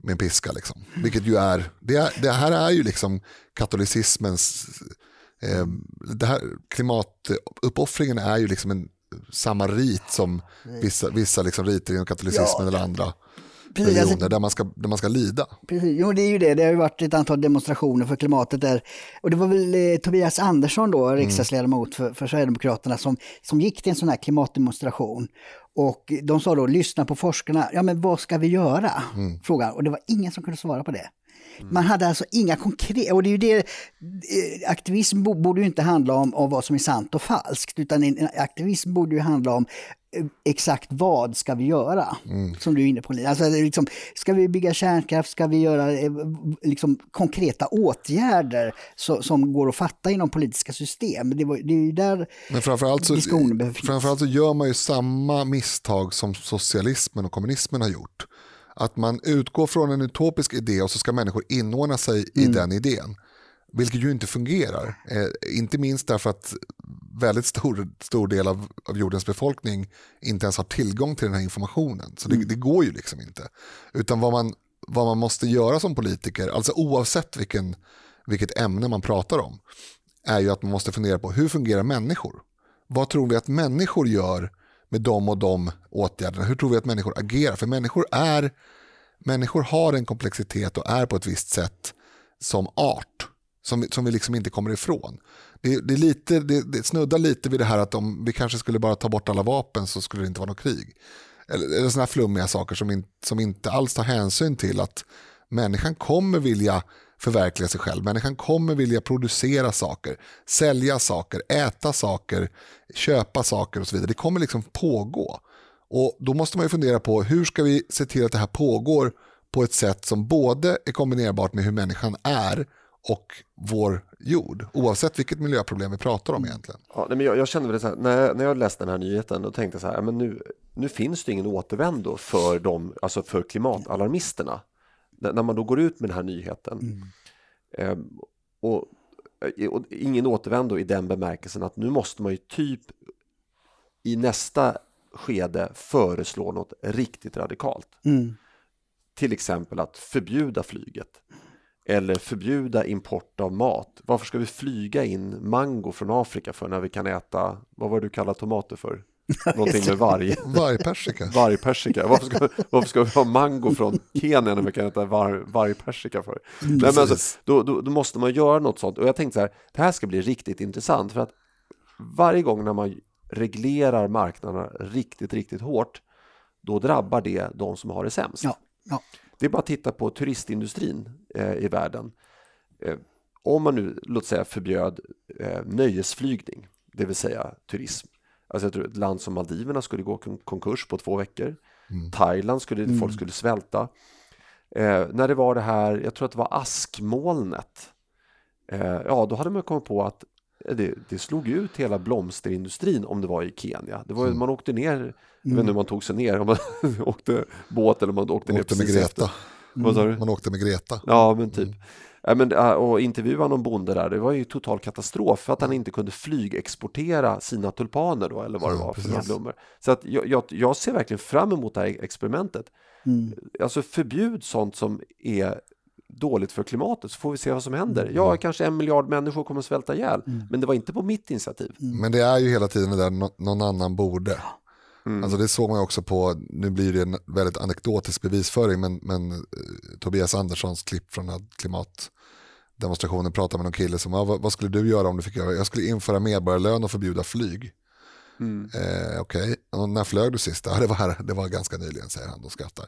med en piska. Liksom. Vilket ju är, det, är, det här är ju liksom katolicismens, eh, det här, klimatuppoffringen är ju liksom en, samma rit som vissa, vissa liksom riter inom katolicismen Ja. eller andra Precis, alltså- religioner där, man ska, där man ska lida. Precis. Jo, det är ju det. Det har ju varit ett antal demonstrationer för klimatet där. Och det var väl eh, Tobias Andersson då, riksdagsledamot för, för Sverigedemokraterna, som, som gick till en sån här klimatdemonstration. Och de sa då, lyssna på forskarna. Ja, men vad ska vi göra? Frågan. Och det var ingen som kunde svara på det. Man hade alltså inga konkreta, och det är ju det, eh, aktivism bo- borde ju inte handla om, om vad som är sant och falskt, utan aktivism borde ju handla om exakt vad ska vi göra? Som du är inne på. Alltså, liksom, ska vi bygga kärnkraft? Ska vi göra eh, liksom, konkreta åtgärder så, som går att fatta inom politiska system? Det, var, det är ju där Men framförallt så, diskussionen behöver finnas. framförallt så gör man ju samma misstag som socialismen och kommunismen har gjort. Att man utgår från en utopisk idé och så ska människor inordna sig i Mm. den idén. Vilket ju inte fungerar. Eh, inte minst därför att väldigt stor, stor del av, av jordens befolkning inte ens har tillgång till den här informationen. Så det, Mm. det går ju liksom inte. Utan vad man, vad man måste göra som politiker, alltså oavsett vilken, vilket ämne man pratar om, är ju att man måste fundera på hur fungerar människor? Vad tror vi att människor gör med de och de åtgärderna? Hur tror vi att människor agerar? För människor, är, människor har en komplexitet och är på ett visst sätt som art som, som vi liksom inte kommer ifrån. Det, det, är lite, det, det snuddar lite vid det här att om vi kanske skulle bara ta bort alla vapen så skulle det inte vara något krig. Eller, eller sådana här flummiga saker som, in, som inte alls tar hänsyn till att människan kommer vilja förverkliga sig själv. Människan kommer vilja producera saker, sälja saker, äta saker, köpa saker och så vidare. Det kommer liksom pågå. Och Då måste man ju fundera på hur ska vi se till att det här pågår på ett sätt som både är kombinerbart med hur människan är och vår jord, oavsett vilket miljöproblem vi pratar om egentligen. Ja, men jag, jag kände väl så här, när, när jag läste den här nyheten och tänkte så här, men nu, nu finns det ingen återvändo för, dem, alltså för klimatalarmisterna. När, när man då går ut med den här nyheten. Mm. Eh, och, och ingen återvändo i den bemärkelsen att nu måste man ju typ i nästa skede föreslå något riktigt radikalt. Mm. Till exempel att förbjuda flyget eller förbjuda import av mat. Varför ska vi flyga in mango från Afrika för när vi kan äta, vad var det du kallar tomater för? Någonting med varg. Vargpersika. Vargpersika. Varför ska, varför ska vi ha mango från Kenya när vi kan äta var, vargpersika för? Nej, men alltså, då, då, då måste man göra något sånt. Och jag tänkte så här, det här ska bli riktigt intressant för att varje gång när man reglerar marknaderna riktigt, riktigt hårt, då drabbar det de som har det sämst. Ja, ja. Det är bara att titta på turistindustrin eh, i världen. Eh, om man nu, låt säga, förbjöd eh, nöjesflygning, det vill säga turism. Alltså jag tror ett land som Maldiverna skulle gå kon- konkurs på två veckor. Thailand skulle, folk skulle svälta. Eh, när det var det här, jag tror att det var askmolnet. Eh, ja, då hade man kommit på att det, det slog ut hela blomsterindustrin om det var i Kenya. Det var, ju- Man åkte ner, jag vet inte hur man tog sig ner, om man åkte båt eller man åkte ner Åkte med precis efter. Greta. Vad sa du? Man åkte med Greta. Ja, men typ. Ja, men, och intervjua någon bonde där, det var ju total katastrof för att han inte kunde flygexportera sina tulpaner då, eller vad det Ja, var för blommor. Så att jag, jag, jag ser verkligen fram emot det här experimentet. Mm. Alltså förbjud sånt som är dåligt för klimatet så får vi se vad som händer. Mm. Ja, kanske en miljard människor kommer att svälta ihjäl, men det var inte på mitt initiativ. Men det är ju hela tiden det där nå- någon annan borde. Alltså det såg man också på, nu blir det en väldigt anekdotisk bevisföring, men, men eh, Tobias Anderssons klipp från klimatdemonstrationen pratade med någon kille som, ah, vad, vad skulle du göra om du fick göra? Jag skulle införa medborgarlön och förbjuda flyg. Eh, Okej, och när flög du sist? Ja, det, var det var ganska nyligen, säger han och skrattar.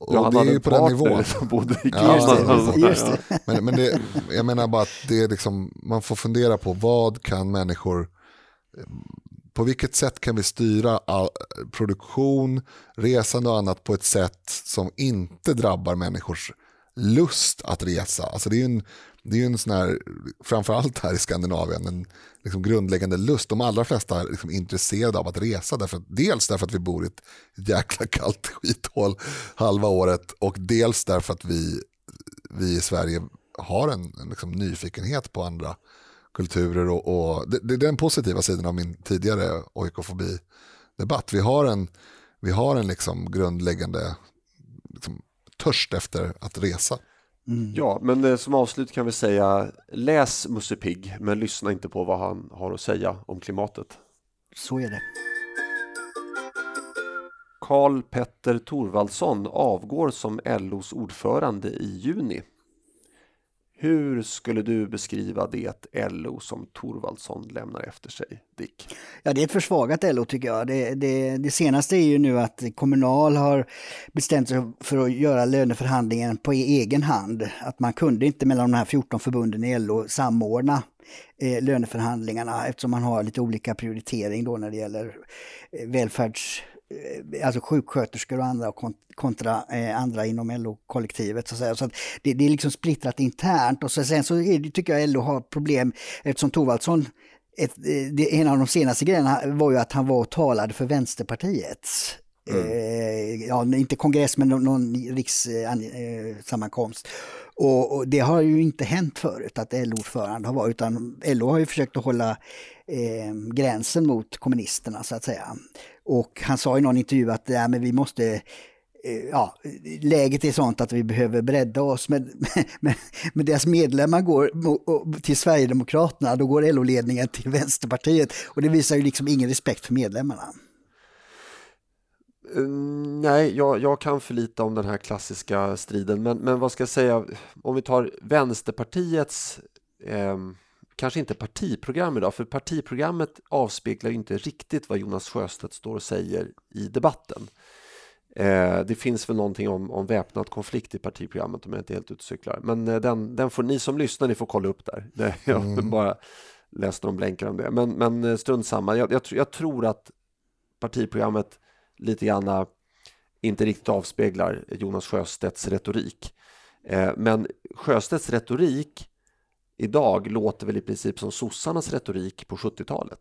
Och Ja, han det är ju på den nivån. som bodde i Ja, Just det. Men, men det, jag menar bara att det är liksom, man får fundera på vad kan människor, på vilket sätt kan vi styra all, produktion, resande och annat på ett sätt som inte drabbar människors lust att resa. Alltså det är ju en, det är ju en sån här, framförallt här i Skandinavien, en liksom grundläggande lust. De allra flesta är liksom intresserade av att resa. Därför dels därför att vi bor i ett jäkla kallt skithål halva året och dels därför att vi vi i Sverige har en, en liksom nyfikenhet på andra kulturer och, och det, det är den positiva sidan av min tidigare oikofobi-debatt. Vi har en, vi har en liksom grundläggande liksom, törst efter att resa. Ja, men eh, som avslut kan vi säga läs Musse Pigg, men lyssna inte på vad han har att säga om klimatet. Så är det. Karl Petter Thorvaldsson avgår som LOs ordförande i juni. Hur skulle du beskriva det LO som Torvaldsson lämnar efter sig, Dick? Ja, det är ett försvagat LO tycker jag. Det, det, det senaste är ju nu att Kommunal har bestämt sig för att göra löneförhandlingen på e- egen hand. Att man kunde inte mellan de här 14 förbunden i LO samordna eh, löneförhandlingarna eftersom man har lite olika prioritering då när det gäller eh, välfärds alltså sjuksköterskor och andra kont- kontra eh, andra inom LO-kollektivet. Så, att säga. så att det, det är liksom splittrat internt och så, sen så det, tycker jag LO har problem eftersom Thorvaldsson ett, eh, det, en av de senaste grejerna var ju att han var och talade för Vänsterpartiets Eh, ja, inte kongress men någon, någon rikssammankomst. Och, och det har ju inte hänt förut att LO-ordförande har varit, utan LO har ju försökt att hålla eh, gränsen mot kommunisterna så att säga. Och han sa i någon intervju att ja, men vi måste eh, Ja, läget är sånt att vi behöver bredda oss, men, men, men deras medlemmar går till Sverigedemokraterna, då går LO-ledningen till Vänsterpartiet. Och det visar ju liksom ingen respekt för medlemmarna. Eh, nej, jag, jag kan för lite om den här klassiska striden, men, men vad ska jag säga, om vi tar Vänsterpartiets, eh kanske inte partiprogram idag, för partiprogrammet avspeglar ju inte riktigt vad Jonas Sjöstedt står och säger i debatten. Eh, det finns väl någonting om, om väpnad konflikt i partiprogrammet om jag inte helt ute och cyklar. Men eh, den, den får ni som lyssnar, ni får kolla upp där. Det, jag bara läste någon blänkar om det. Men, men eh, strunt samma. Jag, jag, jag tror att partiprogrammet lite grann inte riktigt avspeglar Jonas Sjöstedts retorik. Eh, men Sjöstedts retorik idag låter väl i princip som sossarnas retorik på 70-talet.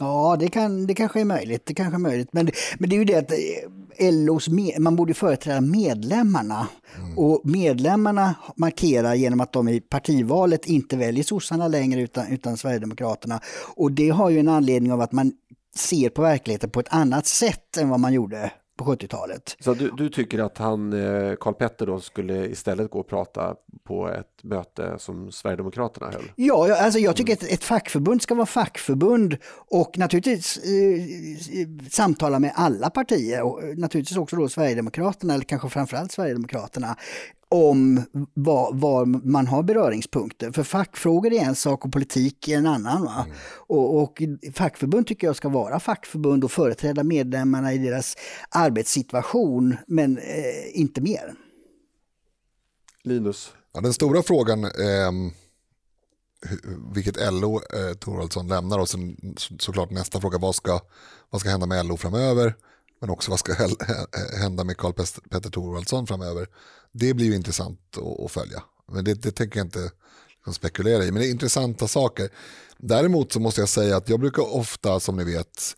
Ja, det, kan, det kanske är möjligt. Det kanske är möjligt. Men, men det är ju det att eh, LOs med, man borde företräda medlemmarna. Mm. Och medlemmarna markerar genom att de i partivalet inte väljer sossarna längre utan, utan Sverigedemokraterna. Och det har ju en anledning av att man ser på verkligheten på ett annat sätt än vad man gjorde på 70-talet. Så du, du, tycker att han, eh, Karl Petter då, skulle istället gå och prata på ett möte som Sverigedemokraterna höll? Ja, alltså jag tycker mm. att ett fackförbund ska vara fackförbund och naturligtvis eh, samtala med alla partier och naturligtvis också då Sverigedemokraterna eller kanske framförallt Sverigedemokraterna om var, var, man har beröringspunkter. För fackfrågor är en sak och politik är en annan. Va? Mm. Och, och fackförbund tycker jag ska vara fackförbund och företräda medlemmarna i deras arbetssituation, men eh, inte mer. Linus? Ja, den stora frågan, eh, vilket LO eh, Thorvaldsson lämnar och sen såklart nästa fråga, vad ska, vad ska hända med LO framöver? Men också vad ska hända med Karl Petter Thorvaldsson framöver? Det blir ju intressant att, följa. Men det, det tänker jag inte liksom spekulera i. Men det är intressanta saker. Däremot så måste jag säga att jag brukar ofta, som ni vet,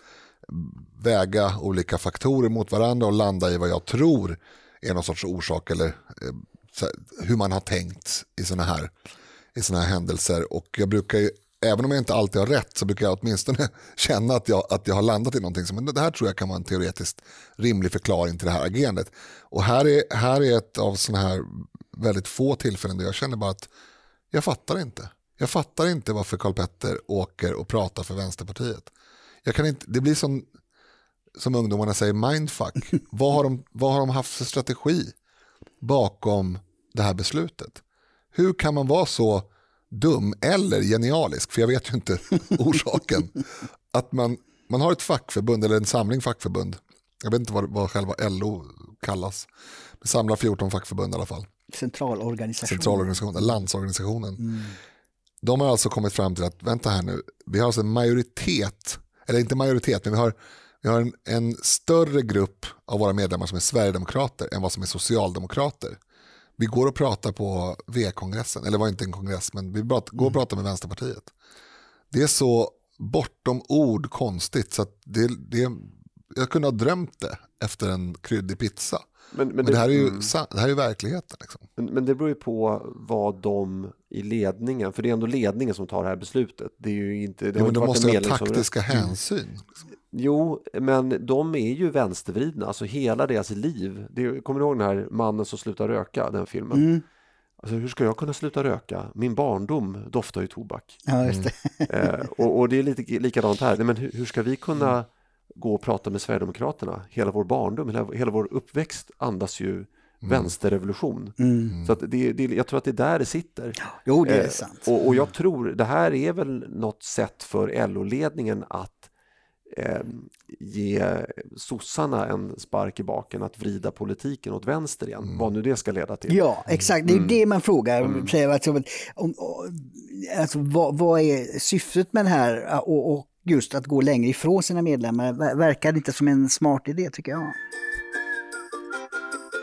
väga olika faktorer mot varandra och landa i vad jag tror är någon sorts orsak eller eh, hur man har tänkt i sådana här, i såna här händelser. Och jag brukar ju även om jag inte alltid har rätt så brukar jag åtminstone känna att jag, att jag har landat i någonting. Men det här tror jag kan vara en teoretiskt rimlig förklaring till det här agerandet. Och här är, här är ett av sådana här väldigt få tillfällen där jag känner bara att jag fattar inte. Jag fattar inte varför Karl Petter åker och pratar för Vänsterpartiet. Jag kan inte, det blir som, som ungdomarna säger mindfuck. vad, har de, vad har de haft för strategi bakom det här beslutet? Hur kan man vara så dum eller genialisk, för jag vet ju inte orsaken. Att man, man har ett fackförbund eller en samling fackförbund. Jag vet inte vad, vad själva LO kallas. Det samlar 14 fackförbund i alla fall. Centralorganisationen. Centralorganisationen, landsorganisationen. Mm. De har alltså kommit fram till att, vänta här nu, vi har alltså en majoritet, eller inte majoritet, men vi har, vi har en, en större grupp av våra medlemmar som är sverigedemokrater än vad som är socialdemokrater. Vi går och pratar på V-kongressen, eller var inte en kongress, men vi går och mm. pratar med Vänsterpartiet. Det är så bortom ord konstigt så det, det, jag kunde ha drömt det efter en kryddig pizza. Men, men, men det, det, här är ju, mm. det här är verkligheten. Liksom. Men, men, det beror ju på vad de i ledningen, för det är ändå ledningen som tar det här beslutet. Det är ju inte, det ja, men de måste ha taktiska som... hänsyn. Liksom. Jo, men de är ju vänstervridna, alltså hela deras liv. Det, kommer du ihåg den här mannen som slutar röka, den filmen? Mm. Alltså, hur ska jag kunna sluta röka? Min barndom doftar ju tobak. Ja, just det. Mm. eh, och, och, det är lite likadant här. Men hur, hur ska vi kunna mm. gå och prata med Sverigedemokraterna? Hela vår barndom, hela, hela vår uppväxt andas ju mm. vänsterrevolution. Mm. Så att det, det, jag tror att det är där det sitter. Jo, det är eh, sant. Och, och, jag tror det här är väl något sätt för LO-ledningen att eh, ge sossarna en spark i baken att vrida politiken åt vänster igen, mm. vad nu det ska leda till. Ja, exakt, det är mm. det man frågar. Mm. Alltså, om, alltså, vad, vad, är syftet med det här och, och just att gå längre ifrån sina medlemmar verkar inte som en smart idé tycker jag.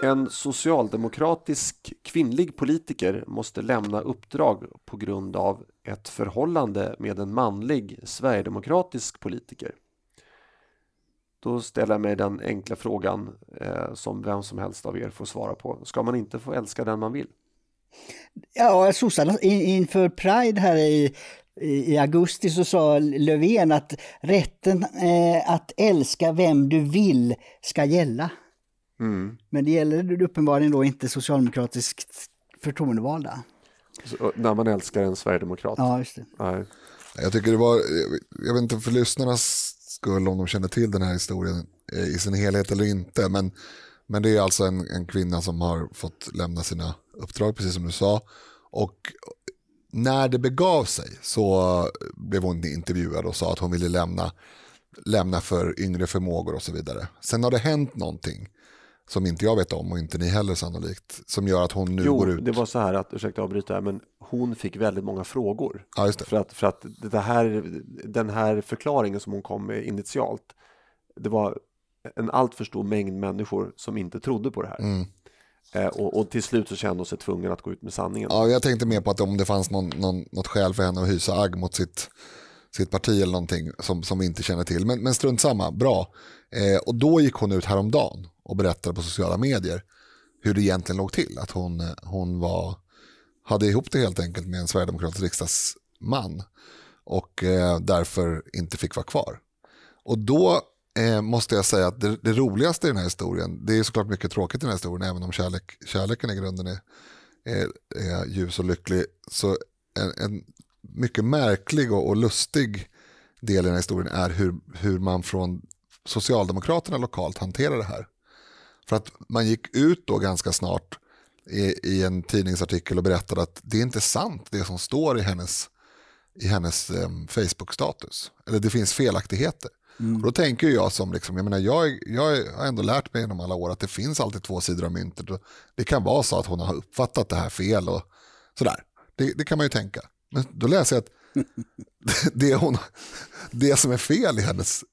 En socialdemokratisk kvinnlig politiker måste lämna uppdrag på grund av ett förhållande med en manlig sverigedemokratisk politiker. Då ställer jag mig den enkla frågan eh, som vem som helst av er får svara på. Ska man inte få älska den man vill? Ja, sossarna inför Pride här i, i augusti så sa Löfven att rätten eh, att älska vem du vill ska gälla. Mm. Men det gäller uppenbarligen då inte socialdemokratiskt förtroendevalda. Så, när man älskar en sverigedemokrat? Ja, just det. Nej. Jag tycker det var, jag vet inte för lyssnarnas skull om de känner till den här historien eh, i sin helhet eller inte. Men, men det är alltså en, en kvinna som har fått lämna sina uppdrag, precis som du sa. Och när det begav sig så blev hon intervjuad och sa att hon ville lämna, lämna för yngre förmågor och så vidare. Sen har det hänt någonting som inte jag vet om och inte ni heller sannolikt, som gör att hon nu jo, går ut. det var så här att, ursäkta avbryta men hon fick väldigt många frågor. Ja, för att, för att det här, den här förklaringen som hon kom med initialt, det var en alltför stor mängd människor som inte trodde på det här. Mm. Eh, och, och, till slut så kände hon sig tvungen att gå ut med sanningen. Ja, jag tänkte mer på att om det fanns någon, någon, något skäl för henne att hysa agg mot sitt, sitt parti eller någonting som, som vi inte känner till. Men, men strunt samma, bra. Eh, och då gick hon ut häromdagen och berättade på sociala medier hur det egentligen låg till. Att hon, hon var, hade ihop det helt enkelt med en sverigedemokratisk riksdagsman och eh, därför inte fick vara kvar. Och då eh, måste jag säga att det, det, roligaste i den här historien, det är såklart mycket tråkigt i den här historien, även om kärlek, kärleken i grunden är, är, är ljus och lycklig, så en, en mycket märklig och, och, lustig del i den här historien är hur, hur man från Socialdemokraterna lokalt hanterar det här. För att man gick ut då ganska snart i, i en tidningsartikel och berättade att det är inte sant det som står i hennes, i hennes um, Facebook-status. Eller det finns felaktigheter. Mm. Och då tänker jag som, liksom, jag, menar, jag, jag har ändå lärt mig genom alla år att det finns alltid två sidor av myntet. Det kan vara så att hon har uppfattat det här fel och sådär. Det, det kan man ju tänka. Men då läser jag att det, hon, det som är fel i hennes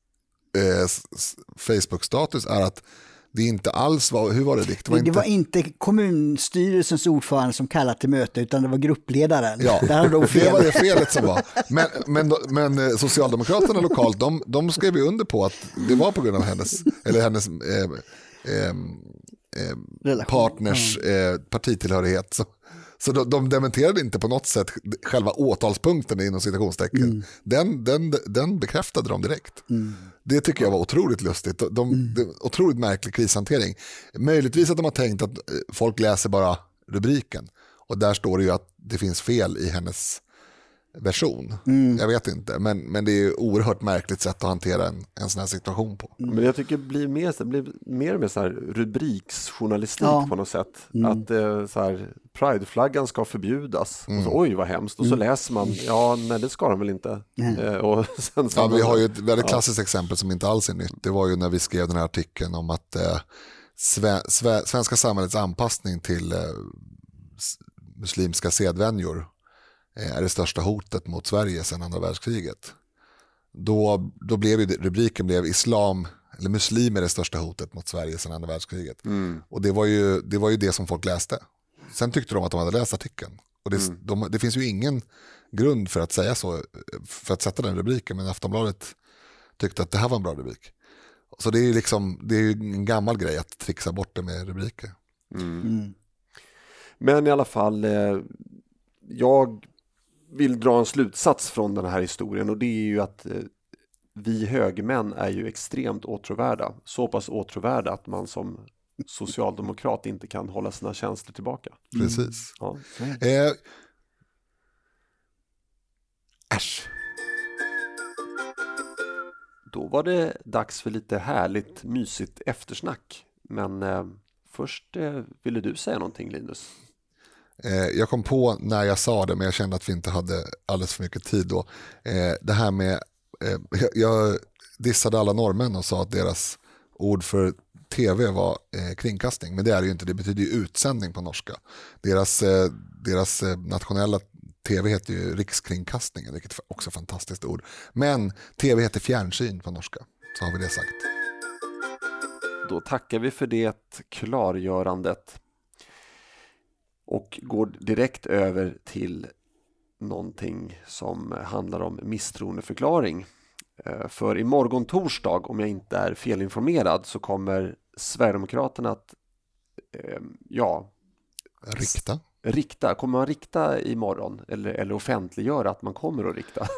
eh, Facebook-status är att det inte alls var, hur var det Dick? Det var, det, inte... var inte kommunstyrelsens ordförande som kallade till möte utan det var gruppledaren. Ja, Där det, det var det felet som var. Men, men, men eh, Socialdemokraterna lokalt, de, de skrev ju under på att det var på grund av hennes, eller hennes eh, eh, eh, partners eh, partitillhörighet. Så, så de, de dementerade inte på något sätt själva åtalspunkten inom citationstecken. Mm. Den, den, den bekräftade de direkt. Mm. Det tycker jag var otroligt lustigt. De, mm. de, otroligt märklig krishantering. Möjligtvis att de har tänkt att eh, folk läser bara rubriken. Och där står det ju att det finns fel i hennes version. Mm. Jag vet inte, men, men det är ett oerhört märkligt sätt att hantera en, en sån här situation på. Mm. Men jag tycker det blir mer, det blir mer och mer så här rubriksjournalistik ja. på något sätt. Mm. Att eh, så här, prideflaggan ska förbjudas. Och så, mm. Oj vad hemskt. Och så mm. läser man, ja nej det ska den väl inte. Eh, och sen ja, vi har ju ett väldigt klassiskt ja. exempel som inte alls är nytt. Det var ju när vi skrev den här artikeln om att eh, sve, sve, svenska samhällets anpassning till eh, muslimska sedvänjor är det största hotet mot Sverige sedan andra världskriget. Då, då blev ju, rubriken blev islam, eller muslimer är det största hotet mot Sverige sedan andra världskriget. Mm. Och det var, ju, det var ju det som folk läste. Sen tyckte de att de hade läst artikeln. Och det, mm. de, det finns ju ingen grund för att säga så, för att sätta den rubriken, men Aftonbladet tyckte att det här var en bra rubrik. Så det är, liksom, det är en gammal grej att trixa bort det med rubriker. Mm. Mm. Men i alla fall, eh, jag vill dra en slutsats från den här historien och det är ju att eh, vi högmän är ju extremt åtråvärda. Så pass åtråvärda att man som socialdemokrat inte kan hålla sina känslor tillbaka. Mm. Precis. Ja. Eh, äsch. Då var det dags för lite härligt mysigt eftersnack. Men eh, först eh, ville du säga någonting Linus? Eh, jag kom på när jag sa det, men jag kände att vi inte hade alldeles för mycket tid då. Eh, det här med, eh, jag dissade alla norrmän och sa att deras ord för tv var kringkastning, men det är det ju inte, det betyder ju utsändning på norska. Deras, deras nationella tv heter ju rikskringkastningen, vilket också är ett fantastiskt ord. Men tv heter fjärrsyn på norska, så har vi det sagt. Då tackar vi för det klargörandet och går direkt över till någonting som handlar om misstroendeförklaring. Eh, för imorgon torsdag, om jag inte är felinformerad, så kommer Sverigedemokraterna att eh, ja, rikta rikta, kommer man rikta imorgon eller, eller offentliggöra att man kommer att rikta?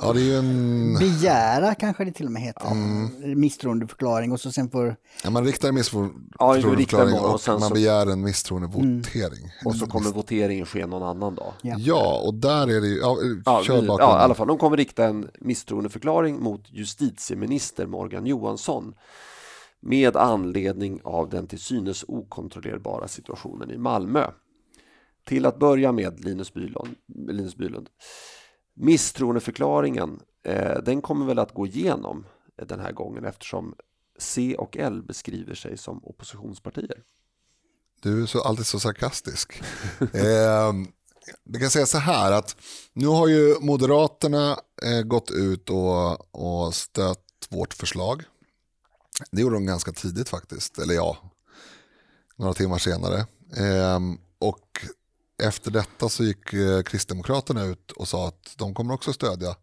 Ja, det är ju en... Begära kanske det till och med heter. Mm. Misstroendeförklaring och så sen får... Ja, man riktar en misstroendeförklaring ja, och, och man så... begär en misstroendevotering. Mm. Och så kommer voteringen ske någon annan dag. Ja, ja och där är det ju... Ja, kör vi, ja, i alla fall. De kommer rikta en misstroendeförklaring mot justitieminister Morgan Johansson med anledning av den till synes okontrollerbara situationen i Malmö. Till att börja med Linus Bylund. Linus Bylund. Misstroendeförklaringen, eh, den kommer väl att gå igenom den här gången eftersom C och L beskriver sig som oppositionspartier. Du är så, alltid så sarkastisk. eh, vi kan säga så här att nu har ju Moderaterna eh, gått ut och, och stött vårt förslag. Det gjorde de ganska tidigt faktiskt, eller ja, några timmar senare. Eh, och efter detta så gick eh, Kristdemokraterna ut och sa att de kommer också stödja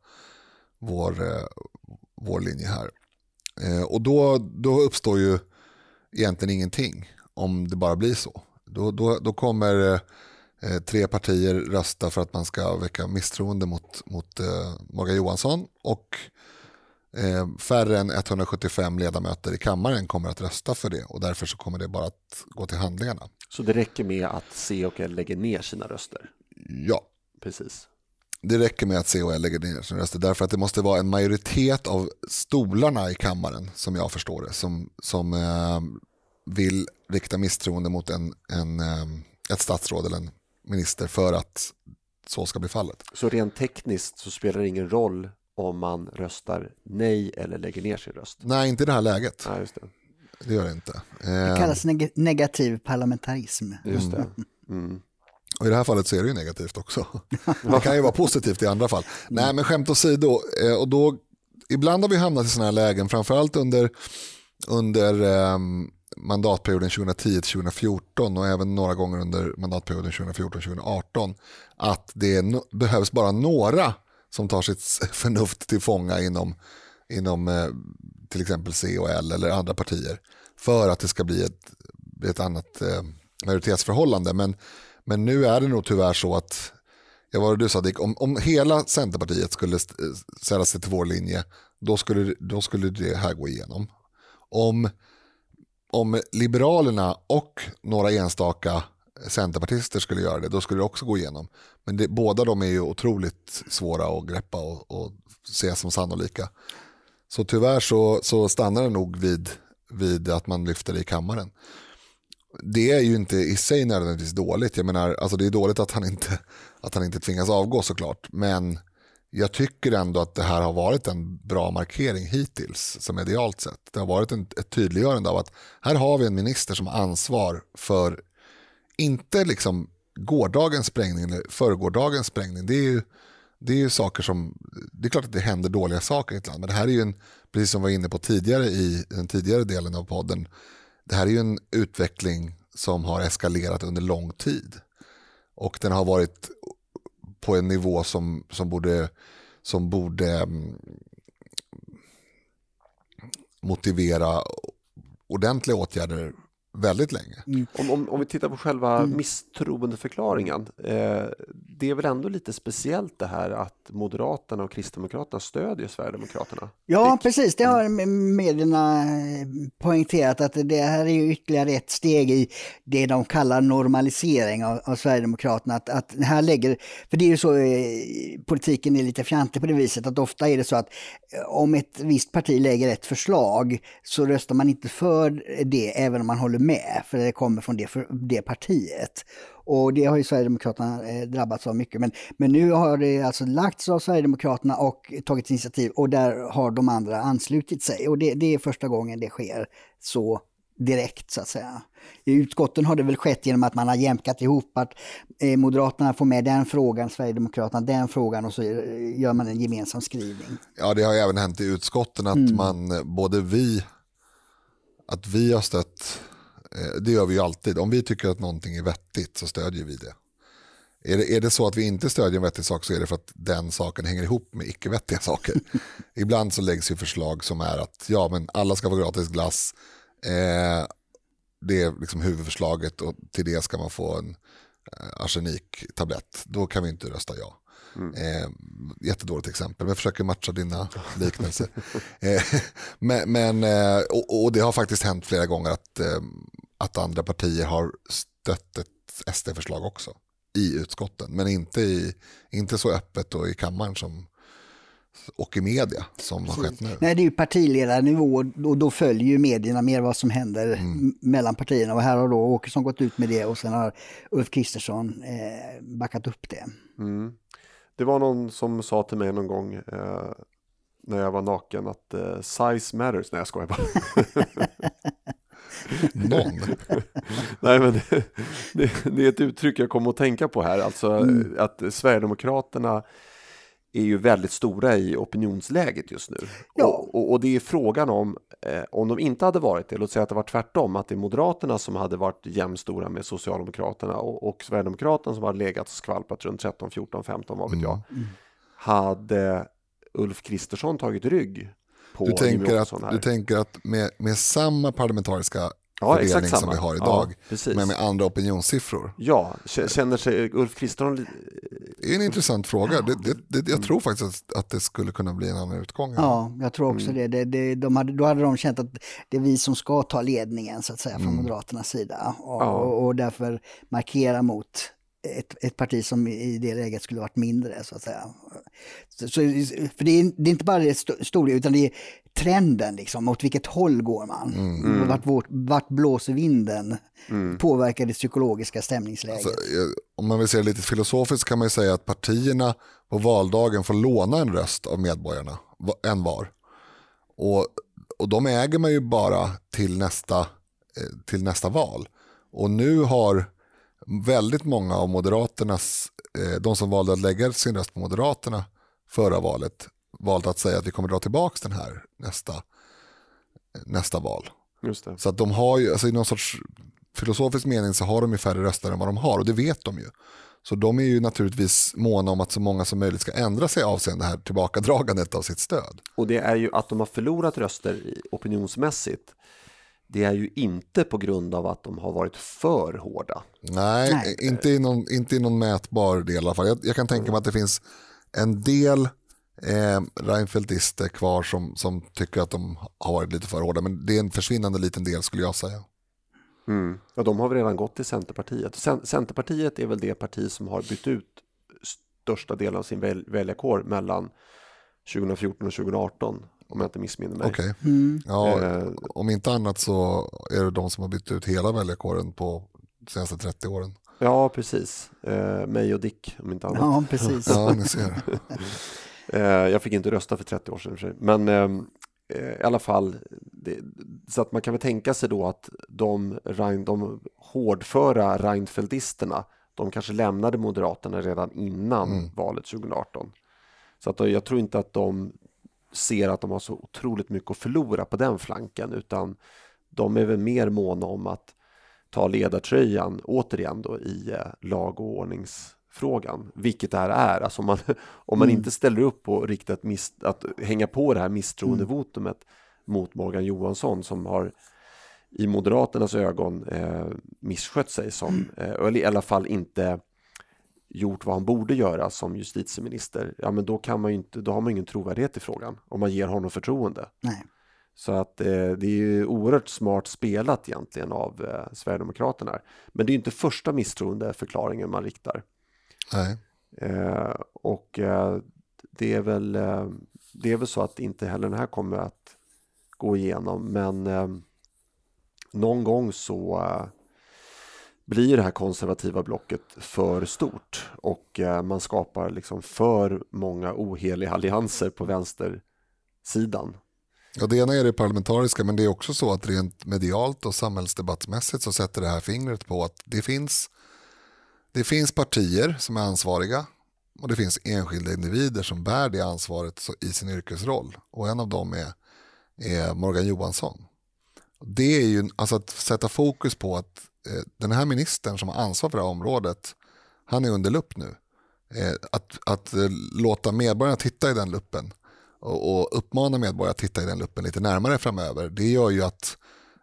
vår, eh, vår linje här. Eh, och då, då uppstår ju egentligen ingenting om det bara blir så. Då, då, då kommer eh, eh tre partier rösta för att man ska väcka misstroende mot, mot eh, Morgan Johansson och eh, färre än 175 ledamöter i kammaren kommer att rösta för det och därför så kommer det bara att gå till handlingarna. Så det räcker med att C och L lägger ner sina röster? Ja. Precis. Det räcker med att C och L lägger ner sina röster därför att det måste vara en majoritet av stolarna i kammaren som jag förstår det som, som eh, vill rikta misstroende mot en, en, eh, ett statsråd eller en minister för att så ska bli fallet. Så rent tekniskt så spelar det ingen roll om man röstar nej eller lägger ner sin röst? Nej, inte i det här läget. Nej, just det. Det gör det inte. Det Eh, kallas neg negativ parlamentarism. Just det. Mm. och i det här fallet så är det ju negativt också. Det kan ju vara positivt i andra fall. Nej, men skämt åsido. eh, Och då, ibland har vi hamnat i sådana här lägen, framförallt under, under ehm, mandatperioden 2010-2014 och även några gånger under mandatperioden 2014-2018 att det no behövs bara några som tar sitt förnuft till fånga inom, inom eh, till exempel C och L eller andra partier för att det ska bli ett, ett annat eh, majoritetsförhållande. Men, men nu är det nog tyvärr så att, jag var det du sa Dick, om, om hela Centerpartiet skulle eh, sälla ställa sig till vår linje, då skulle, då skulle det här gå igenom. Om, om Liberalerna och några enstaka centerpartister skulle göra det, då skulle det också gå igenom. Men det, båda de är ju otroligt svåra att greppa och, och se som sannolika. Så tyvärr så, så stannar det nog vid, vid att man lyfter det i kammaren. Det är ju inte i sig nödvändigtvis dåligt. Jag menar, alltså det är dåligt att han, inte, att han inte tvingas avgå såklart. Men jag tycker ändå att det här har varit en bra markering hittills, som medialt sett. Det har varit en, ett tydliggörande av att här har vi en minister som har ansvar för, inte liksom gårdagens sprängning eller förrgårdagens sprängning. Det är ju, det är ju saker som, det är klart att det händer dåliga saker i ett land, men det här är ju en, precis som vi var inne på tidigare i den tidigare delen av podden, det här är ju en utveckling som har eskalerat under lång tid. Och den har varit på en nivå som, som borde, som borde mm, motivera ordentliga åtgärder väldigt länge. Om, om, om vi tittar på själva misstroendeförklaringen. Eh, det är väl ändå lite speciellt det här att Moderaterna och Kristdemokraterna stödjer Sverigedemokraterna? Ja, Dick? precis. Det har medierna eh, poängterat att det här är ju ytterligare ett steg i det de kallar normalisering av, av Sverigedemokraterna. Att, att här lägger, för det är ju så, eh, politiken är lite fjantig på det viset att ofta är det så att eh, om ett visst parti lägger ett förslag så röstar man inte för det även om man håller med, för det kommer från det, det partiet. Och det har ju Sverigedemokraterna eh, drabbats av mycket. Men, men nu har det alltså lagts av Sverigedemokraterna och tagit initiativ och där har de andra anslutit sig. Och det, det är första gången det sker så direkt så att säga. I utskotten har det väl skett genom att man har jämkat ihop att eh, Moderaterna får med den frågan, Sverigedemokraterna den frågan och så gör man en gemensam skrivning. Ja, det har ju även hänt i utskotten att man, eh, både vi, att vi har stött, det gör vi ju alltid. Om vi tycker att någonting är vettigt så stödjer vi det. Är det, är det så att vi inte stödjer en vettig sak så är det för att den saken hänger ihop med icke-vettiga saker. Ibland så läggs ju förslag som är att ja, men alla ska få gratis glass. Eh, det är liksom huvudförslaget och till det ska man få en eh, arseniktablett. Då kan vi inte rösta ja. Eh, jättedåligt exempel, men jag försöker matcha dina liknelser. eh, men, men, eh, och, och det har faktiskt hänt flera gånger att, eh, att andra partier har stött ett SD-förslag också i utskotten, men inte, i, inte så öppet och i kammaren som, och i media som har skett nu. Nej, det är ju partiledarnivå och då följer ju medierna mer vad som händer m- mellan partierna. Och här har då Åkesson gått ut med det och sen har Ulf Kristersson eh, backat upp det. Mm. Det var någon som sa till mig någon gång eh, när jag var naken att eh, size matters. Nej, jag skojar bara. Någon. Nej, men det, det, det är ett uttryck jag kom att tänka på här. Alltså att Sverigedemokraterna är ju väldigt stora i opinionsläget just nu. Ja. Och, och, och det är frågan om eh, om de inte hade varit det, låt säga att det var tvärtom, att det är Moderaterna som hade varit jämnstora med Socialdemokraterna och, och Sverigedemokraterna som hade legat och skvalpat runt 13, 14, 15, vad vet jag, Mm. hade Ulf Kristersson tagit rygg på Du tänker att, här. du tänker att med, med samma parlamentariska ja, fördelning exakt som vi har Ja, idag, precis. men med andra opinionssiffror. Ja, känner sig Ulf Kristersson Det är en intressant fråga. Det, det, det, jag tror faktiskt att, att det skulle kunna bli en annan utgång. här. Ja, jag tror Mm. också det. det, det de hade, då hade de känt att det är vi som ska ta ledningen så att säga från Mm. Moderaternas sida och, Ja. och, och därför markera mot ett, ett parti som i det läget skulle varit mindre så att säga. Så, så, för det är, det är inte bara det st- stora utan det är trenden liksom, åt vilket håll går man? Mm. Vart, vart, vart blåser vinden? Påverkar det psykologiska stämningsläget? Alltså, om man vill se det lite filosofiskt kan man ju säga att partierna på valdagen får låna en röst av medborgarna, en var. Och, och de äger man ju bara till nästa, eh, till nästa val. Och nu har väldigt många av Moderaternas, eh, de som valde att lägga sin röst på Moderaterna förra valet, valt att säga att vi kommer dra tillbaka den här nästa, nästa val. Så att de har ju, alltså i någon sorts filosofisk mening så har de ju färre röster än vad de har och det vet de ju. Så de är ju naturligtvis måna om att så många som möjligt ska ändra sig avseende det här tillbakadragandet av sitt stöd. Och det är ju att de har förlorat röster i- opinionsmässigt. Det är ju inte på grund av att de har varit för hårda. Nej, Nej. Inte, i någon, inte i någon mätbar del i alla fall. Jag, jag kan tänka mig att det finns en del eh, Reinfeldtister kvar som, som tycker att de har varit lite för hårda. Men det är en försvinnande liten del skulle jag säga. Ja, de har väl redan gått till Centerpartiet. Cen- Centerpartiet är väl det parti som har bytt ut största delen av sin väl- väljarkår mellan 2014 och 2018, om jag inte missminner mig. Okej. Mm. Ja, Eh. om inte annat så är det de som har bytt ut hela väljarkåren på de senaste 30 åren. Ja, precis. Eh, mig och Dick, om inte annat. Ja, precis. Ja, ni ser. Eh, jag fick inte rösta för 30 år sedan. Men ehm, eh, i alla fall, det, så att man kan väl tänka sig då att de, Rein- de hårdföra Reinfeldtisterna, de kanske lämnade Moderaterna redan innan valet 2018. Så att jag tror inte att de ser att de har så otroligt mycket att förlora på den flanken, utan de är väl mer måna om att ta ledartröjan återigen då i eh, lag och ordningsfrågan, vilket det här är. Alltså om man, om man inte ställer upp på riktigt miss, att hänga på det här misstroendevotumet mot Morgan Johansson som har i Moderaternas ögon eh, misskött sig som, eh, eller i alla fall inte gjort vad han borde göra som justitieminister, ja men då, kan man ju inte, då har man ingen trovärdighet i frågan om man ger honom förtroende. Nej. Så att eh, det är ju oerhört smart spelat egentligen av eh, Sverigedemokraterna. Men det är ju inte första misstroendeförklaringen man riktar. Nej. Eh, och eh, det, är väl, eh, det är väl så att inte heller den här kommer att gå igenom. Men eh, någon gång så eh, blir det här konservativa blocket för stort och eh, man skapar liksom för många oheliga allianser på vänstersidan. Ja, det ena är det parlamentariska men det är också så att rent medialt och samhällsdebattmässigt så sätter det här fingret på att det finns, det finns partier som är ansvariga och det finns enskilda individer som bär det ansvaret i sin yrkesroll och en av dem är, är Morgan Johansson. Det är ju alltså att sätta fokus på att Eh, den här ministern som har ansvar för det här området han är under lupp nu. Eh, att att eh, låta medborgarna titta i den luppen och, och uppmana medborgarna att titta i den luppen lite närmare framöver. Det gör ju att,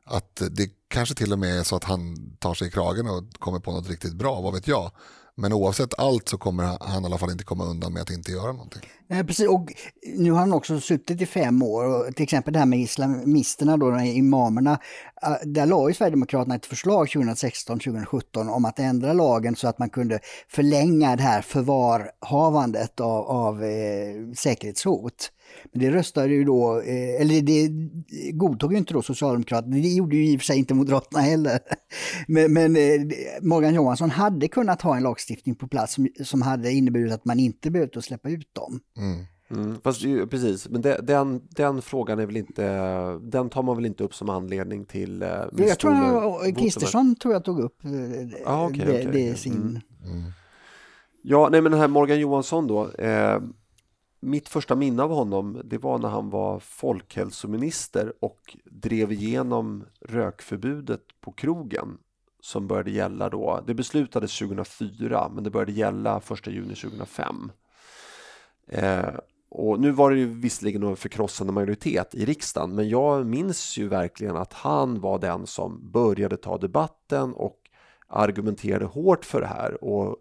att det kanske till och med är så att han tar sig i kragen och kommer på något riktigt bra, vad vet jag. Men oavsett allt så kommer han, i alla fall inte komma undan med att inte göra någonting. Nej, precis. Och nu har han också suttit i fem år. Och till exempel det här med islamisterna, då, de här imamerna. Ah, där la ju Sverigedemokraterna ett förslag 2016-2017 om att ändra lagen så att man kunde förlänga det här förvarhavandet av, av eh, säkerhetshot. Men det röstade ju då, eh, eller det godtog ju inte då Socialdemokraterna, det gjorde ju i och för sig inte Moderaterna heller. Men, men eh, Morgan Johansson hade kunnat ha en lagstiftning på plats som, som hade inneburit att man inte behövde släppa ut dem. Mm. Mm, fast ju, precis, men det, den, den frågan är väl inte, den tar man väl inte upp som anledning till eh, Jag tror att Kristersson tror jag tog upp eh, Ah, okej, det, okej, det okej. sin... Mm. Ja, nej men den här Morgan Johansson då. Eh, mitt första minne av honom det var när han var folkhälsominister och drev igenom rökförbudet på krogen som började gälla då. Det beslutades 2004 men det började gälla 1 juni 2005. Eh, och nu var det ju visserligen en förkrossande majoritet i riksdagen men jag minns ju verkligen att han var den som började ta debatten och argumenterade hårt för det här och,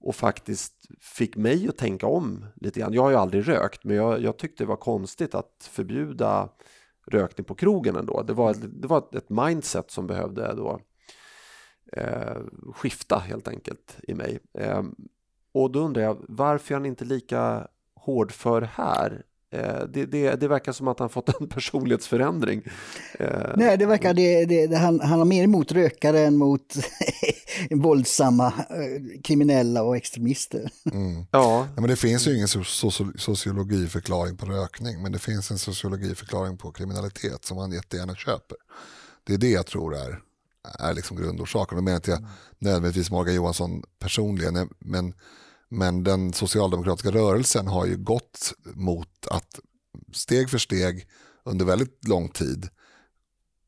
och faktiskt fick mig att tänka om lite grann. Jag har ju aldrig rökt men jag, jag tyckte det var konstigt att förbjuda rökning på krogen ändå. Det var, det var ett mindset som behövde då eh, skifta helt enkelt i mig. Eh, och då undrar jag varför är han inte lika hårdför här? Eh, det, det, det, verkar som att han fått en personlighetsförändring. Eh, Nej, det verkar det, det, han, han har mer emot rökare än mot våldsamma eh, kriminella och extremister. Mm. Ja. ja. men det finns ju ingen sociologiförklaring på rökning, men det finns en sociologiförklaring på kriminalitet som man jättegärna köper. Det är det jag tror är, är liksom grundorsaken. Jag menar inte jag nödvändigtvis Morgan Johansson personligen, men men den socialdemokratiska rörelsen har ju gått mot att steg för steg under väldigt lång tid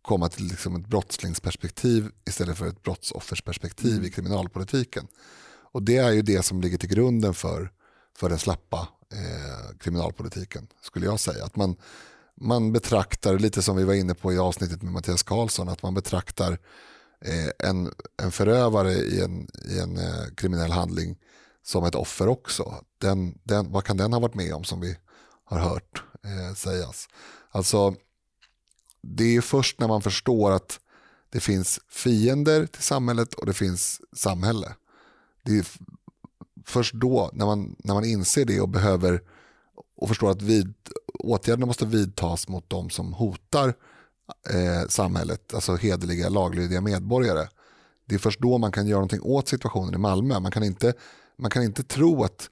komma till liksom ett brottslingsperspektiv istället för ett brottsoffersperspektiv mm. i kriminalpolitiken. Och det är ju det som ligger till grunden för, för den slappa eh, kriminalpolitiken, skulle jag säga. Att man, man betraktar, lite som vi var inne på i avsnittet med Mattias Karlsson, att man betraktar eh, en, en förövare i en, i en eh, kriminell handling som ett offer också. Den, den, vad kan den ha varit med om som vi har hört eh, sägas? Alltså, det är först när man förstår att det finns fiender till samhället och det finns samhälle. Det är först då, när man, när man inser det och behöver och förstår att vid, åtgärderna måste vidtas mot de som hotar eh, samhället, alltså hederliga, laglydiga medborgare. Det är först då man kan göra någonting åt situationen i Malmö. Man kan inte man kan inte tro att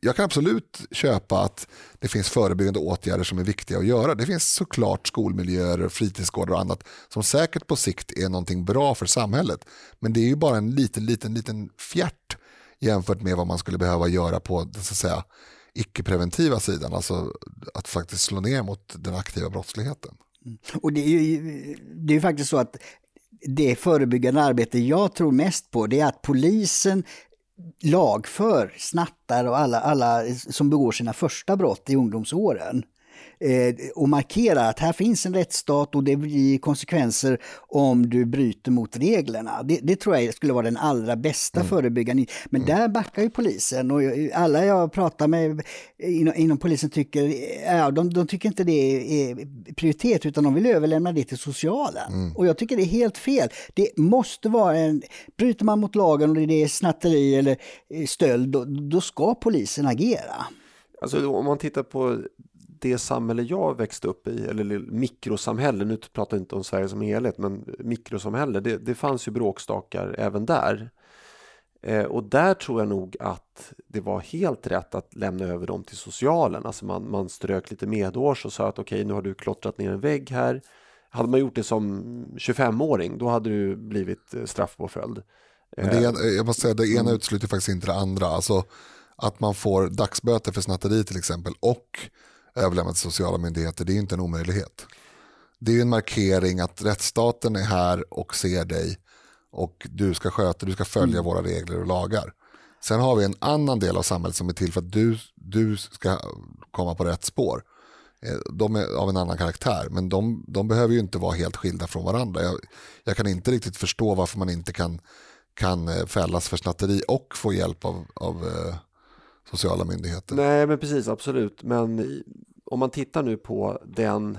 jag kan absolut köpa att det finns förebyggande åtgärder som är viktiga att göra. Det finns såklart skolmiljöer, fritidsgårdar och annat som säkert på sikt är någonting bra för samhället. Men det är ju bara en liten, liten, liten fjärt jämfört med vad man skulle behöva göra på så att säga, icke-preventiva sidan. Alltså att faktiskt slå ner mot den aktiva brottsligheten. Mm. Och det är ju det är faktiskt så att det förebyggande arbete jag tror mest på det är att polisen lagför snattare och alla, alla som begår sina första brott i ungdomsåren och markerar att här finns en rättsstat och det blir konsekvenser om du bryter mot reglerna. Det, det tror jag skulle vara den allra bästa mm. förebyggande. Men mm. där backar ju polisen och alla jag pratar med inom, inom polisen tycker, ja, de, de, tycker inte det är prioritet utan de vill överlämna det till socialen. Mm. Och jag tycker det är helt fel. Det måste vara en, bryter man mot lagen och det är snatteri eller stöld, då, då ska polisen agera. Alltså om man tittar på det samhälle jag växte upp i, eller mikrosamhälle, nu pratar jag inte om Sverige som helhet, men mikrosamhälle, det, det fanns ju bråkstakar även där. Eh, och där tror jag nog att det var helt rätt att lämna över dem till socialen. Alltså man, man strök lite medårs och sa att okej, okay, nu har du klottrat ner en vägg här. Hade man gjort det som 25-åring, då hade du blivit eh, straffpåföljd. Men det, eh, jag måste säga, det ena mm. utesluter faktiskt inte det andra. Alltså att man får dagsböter för snatteri till exempel och överlämnat till sociala myndigheter, det är inte en omöjlighet. Det är en markering att rättsstaten är här och ser dig och du ska sköta, du ska följa mm. våra regler och lagar. Sen har vi en annan del av samhället som är till för att du, du ska komma på rätt spår. Eh, de är av en annan karaktär, men de, de behöver ju inte vara helt skilda från varandra. Jag, jag, kan inte riktigt förstå varför man inte kan, kan eh, fällas för snatteri och få hjälp av, av eh, sociala myndigheter. Nej, men precis, absolut. Men om man tittar nu på den,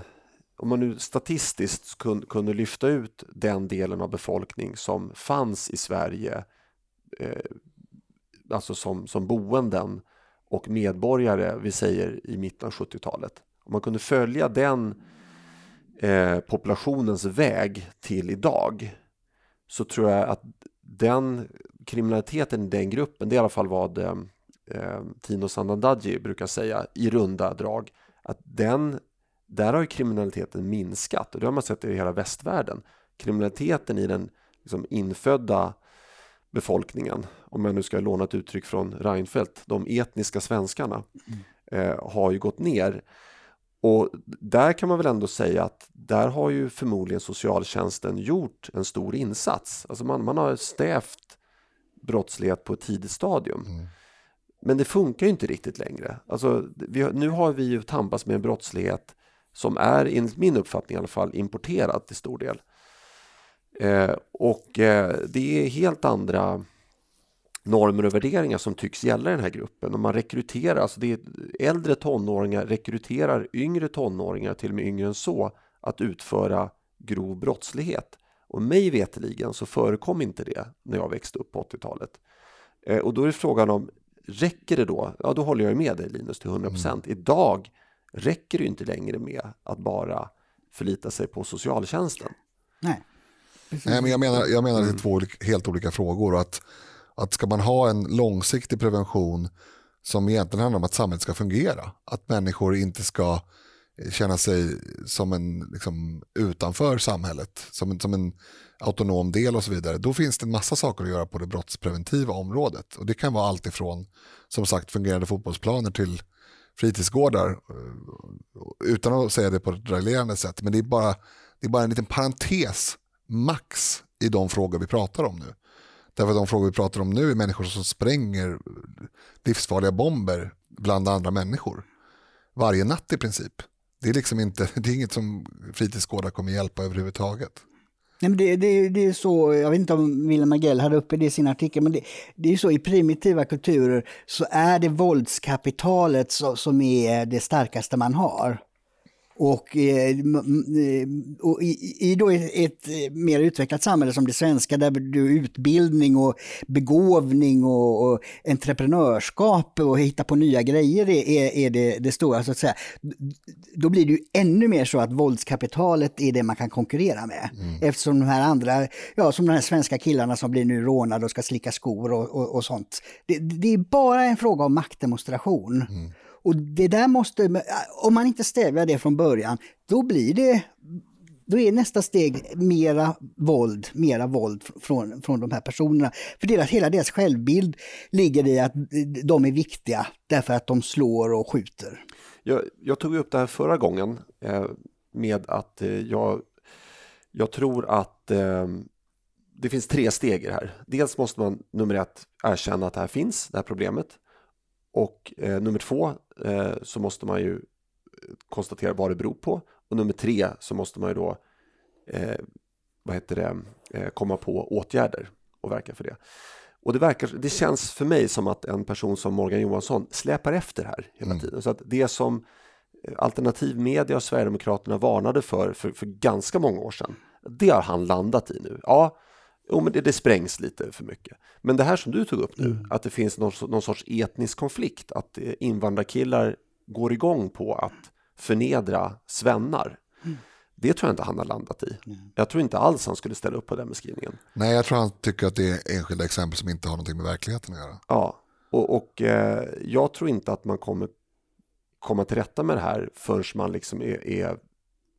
om man nu statistiskt kunde lyfta ut den delen av befolkning som fanns i Sverige, eh, alltså som, som boenden och medborgare, vi säger i mitten av 70-talet. Om man kunde följa den eh, populationens väg till idag så tror jag att den kriminaliteten i den gruppen, det är i alla fall vad eh, eh, Tino Sanandaji brukar säga i runda drag, att den, där har ju kriminaliteten minskat och det har man sett i hela västvärlden. Kriminaliteten i den liksom, infödda befolkningen, om jag nu ska låna ett uttryck från Reinfeldt, de etniska svenskarna, mm. eh, har ju gått ner. Och där kan man väl ändå säga att där har ju förmodligen socialtjänsten gjort en stor insats. Alltså man, man har stävt brottslighet på ett tidigt stadium. Mm. Men det funkar ju inte riktigt längre. Alltså, vi, nu har vi ju tampats med en brottslighet som är, enligt min uppfattning i alla fall, importerad till stor del. Eh, och eh, det är helt andra normer och värderingar som tycks gälla i den här gruppen. Och man rekryterar, alltså det är äldre tonåringar rekryterar yngre tonåringar, till och med yngre än så, att utföra grov brottslighet. Och mig veteligen så förekom inte det när jag växte upp på 80-talet. Eh, och då är frågan om, räcker det då? Ja, då håller jag med dig Linus till 100 procent. Mm. Idag räcker det inte längre med att bara förlita sig på socialtjänsten. Nej. Nej, men jag menar, jag menar att det är två helt olika frågor. Och att, att ska man ha en långsiktig prevention som egentligen handlar om att samhället ska fungera, att människor inte ska känna sig som en, liksom, utanför samhället, som en, som en autonom del och så vidare, då finns det en massa saker att göra på det brottspreventiva området. Och det kan vara allt ifrån, som sagt, fungerande fotbollsplaner till fritidsgårdar, eh, utan att säga det på ett raljerande sätt, men det är bara, det är bara en liten parentes max i de frågor vi pratar om nu. Därför att de frågor vi pratar om nu är människor som spränger livsfarliga bomber bland andra människor. Varje natt i princip. Det är liksom inte, det är inget som fritidsgårdar kommer hjälpa överhuvudtaget. Nej, men det, det, det är så, jag vet inte om Wilhelm Magell hade uppe det i sin artikel, men det, det är så i primitiva kulturer så är det våldskapitalet så, som är det starkaste man har. Och, eh, och i, i då ett mer utvecklat samhälle som det svenska där du utbildning och begåvning och, och entreprenörskap och hitta på nya grejer är, är det, det stora så att säga. Då blir det ju ännu mer så att våldskapitalet är det man kan konkurrera med. Mm. Eftersom de här andra, ja som de här svenska killarna som blir nu rånade och ska slicka skor och, och, och sånt. Det, det, är bara en fråga om maktdemonstration. Mm. Och det där måste, om man inte stävjar det från början, då blir det då är nästa steg mera våld, mera våld från, från de här personerna. För deras, hela deras självbild ligger i att de är viktiga därför att de slår och skjuter. Jag, jag tog upp det här förra gången eh, med att eh, jag, jag tror att eh, det finns tre steg i det här. Dels måste man nummer ett erkänna att det här finns, det här problemet. Och eh, nummer två eh, så måste man ju konstatera vad det beror på. Och nummer tre så måste man ju då eh, vad heter det, eh, komma på åtgärder och verka för det. Och det, verkar, det känns för mig som att en person som Morgan Johansson släpar efter här hela mm. tiden. Så att det som eh, alternativ media och Sverigedemokraterna varnade för, för för ganska många år sedan, det har han landat i nu. Ja, Jo, men det, det sprängs lite för mycket. Men det här som du tog upp nu, mm. att det finns någon, någon sorts etnisk konflikt, att eh, invandrarkillar går igång på att förnedra svennar. Mm. Det tror jag inte han har landat i. Mm. Jag tror inte alls han skulle ställa upp på den beskrivningen. Nej, jag tror han tycker att det är enskilda exempel som inte har någonting med verkligheten att göra. Ja, och, och eh, jag tror inte att man kommer komma till rätta med det här förrän man liksom är, är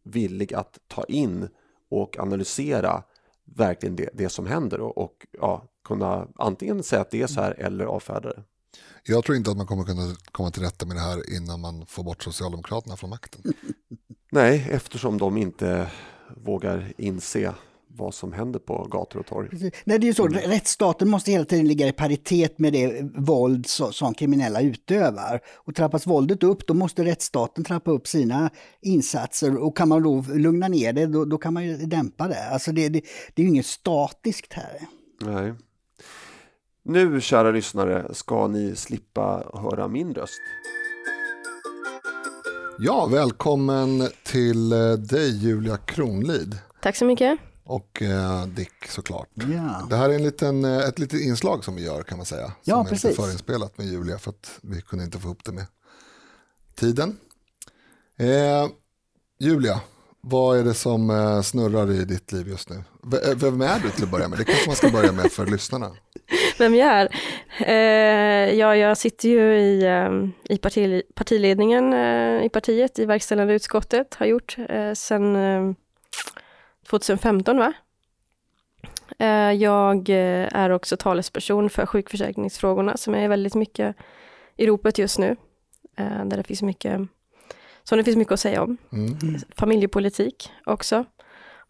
villig att ta in och analysera verkligen det, det som händer och, och ja, kunna antingen säga att det är så här eller avfärda det. Jag tror inte att man kommer kunna komma till rätta med det här innan man får bort Socialdemokraterna från makten. Nej, eftersom de inte vågar inse vad som händer på gator och torg. Nej, det är ju så, mm. rättsstaten måste hela tiden ligga i paritet med det våld som kriminella utövar. Och trappas våldet upp, då måste rättsstaten trappa upp sina insatser. Och kan man då lugna ner det, då, då kan man ju dämpa det. Alltså det, det, det är ju inget statiskt här. Nej. Nu, kära lyssnare, ska ni slippa höra min röst. Ja, välkommen till eh, dig Julia Kronlid. Tack så mycket och eh, Dick såklart. Ja. Det här är en liten, eh, ett litet inslag som vi gör kan man säga. Ja, som precis. är lite förinspelat med Julia för att vi kunde inte få ihop det med tiden. Eh, Julia, vad är det som eh, snurrar i ditt liv just nu? V eh, vem är du till att börja med? Det kanske man ska börja med för lyssnarna. Vem jag är? Eh, ja, jag sitter ju i, i parti, partiledningen i partiet, i verkställande utskottet, har gjort sen 2015 va? Eh, jag eh, är också talesperson för sjukförsäkringsfrågorna som är väldigt mycket i ropet just nu. eh, där det finns mycket, som det finns mycket att säga om. Mm. Familjepolitik också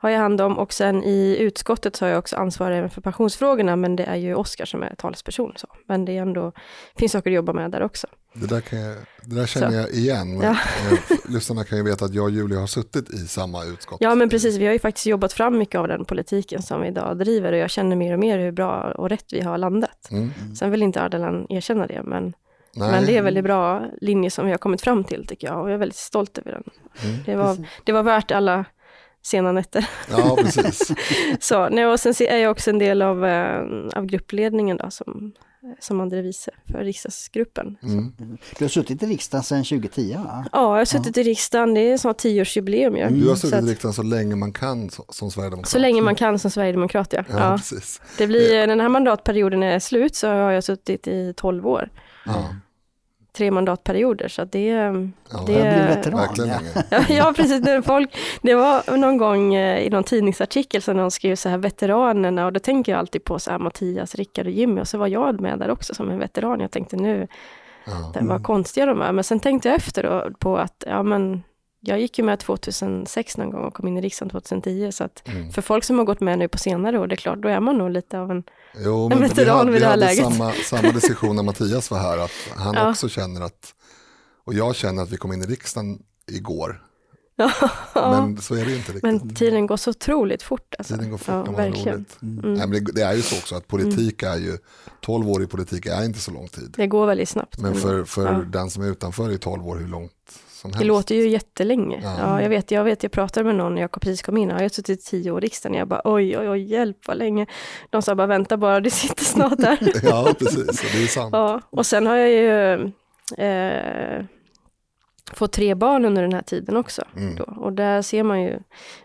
har jag hand om och sen i utskottet så har jag också ansvar även för pensionsfrågorna, men det är ju Oskar som är talesperson. Så. Men det är ändå, finns saker att jobba med där också. Det där, kan jag, det där känner Så. jag igen. Ja. Eh, Lyssnarna kan ju veta att jag och Julia har suttit i samma utskott. Ja, men precis. Vi har ju faktiskt jobbat fram mycket av den politiken som vi idag driver och jag känner mer och mer hur bra och rätt vi har landat. Mm. Sen vill inte Ardalan erkänna det, men, Nej. men det är väldigt bra linje som vi har kommit fram till tycker jag och jag är väldigt stolt över den. Mm. Det, var, det var värt alla sena nätter. Ja, precis. Så, nej, och sen se- är jag också en del av, eh, av gruppledningen då, som, som andre vice för riksdagsgruppen. Mm. Du har suttit i riksdagen sedan 2010 va? Ja, jag har suttit i riksdagen, det är snart tioårsjubileum ju. Du har Så suttit att- i riksdagen så länge man kan som sverigedemokrat. Så länge man kan som sverigedemokrat, ja. Ja, ja. precis. Det blir, när den här mandatperioden är slut så har jag suttit i 12 år. Ja. Tre mandatperioder, så att det, är- Ja, det Jag blir veteran. Verkligen ja. Ja, precis. Det, folk, det var någon gång eh, i någon tidningsartikel som någon skrev så här veteranerna och då tänker jag alltid på så här Mattias, Rickard och Jimmy och så var jag med där också som en veteran. Jag tänkte nu, Ja. det var konstiga de är. Men sen tänkte jag efter då på att ja, men jag gick ju med 2006 någon gång och kom in i riksdagen 2010. Så att Mm. för folk som har gått med nu på senare år, det är klart, då är man nog lite av en... Jo, En men vi veteran hade, vid vi det här hade läget. samma, samma diskussion när Mattias var här, att han Ja. också känner att, och jag känner att vi kom in i riksdagen igår, Ja, men så är det inte riktigt. men tiden går så otroligt fort. Alltså. Tiden går fort ja, när man verkligen. roligt. Mm. Nej, men det, det är ju så också att politik är ju, 12 år i politik är inte så lång tid. Det går väldigt snabbt. Men för, för Ja. den som är utanför är 12 år hur långt som helst. Det låter ju jättelänge. Ja. Ja. jag vet, jag vet, jag pratade med någon när jag precis kom in. Jag har suttit tio år i riksdagen. Jag bara oj, oj, oj, hjälp vad länge. De sa bara vänta bara, du sitter snart där. Ja, precis, det är sant. ja, och sen har jag ju eh, fått tre barn under den här tiden också. Mm. Då. Och där ser man ju,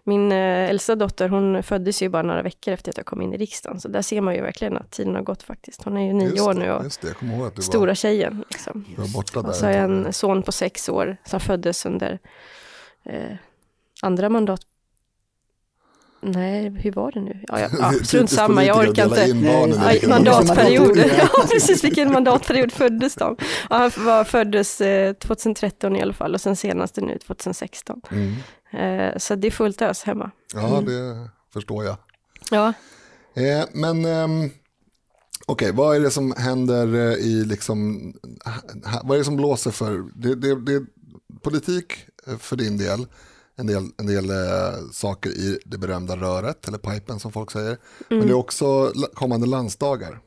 min eh, äldsta dotter hon föddes ju bara några veckor efter att jag kom in i riksdagen. Så där ser man ju verkligen att tiden har gått faktiskt. Hon är ju nio Just år nu och stora var, tjejen. Liksom. var. Och så har jag en son på sex år som föddes under eh, andra mandat... Nej, hur var det nu? Ja, ja, strunt samma, jag orkar inte. Nej, olika Ja, precis. Vilken mandatperiod föddes de? Ja, han var, föddes eh, 2013 i alla fall och sen senaste nu 2016. Mm. Eh, så det är fullt ös hemma. Ja, det förstår jag. Ja, Eh, men ehm, okej, vad är det som händer eh, i liksom, vad är det som blåser för, det, det, det, politik eh, för din del, en del, en del eh, saker i det berömda röret, eller pipen som folk säger, men det är också kommande landsdagar.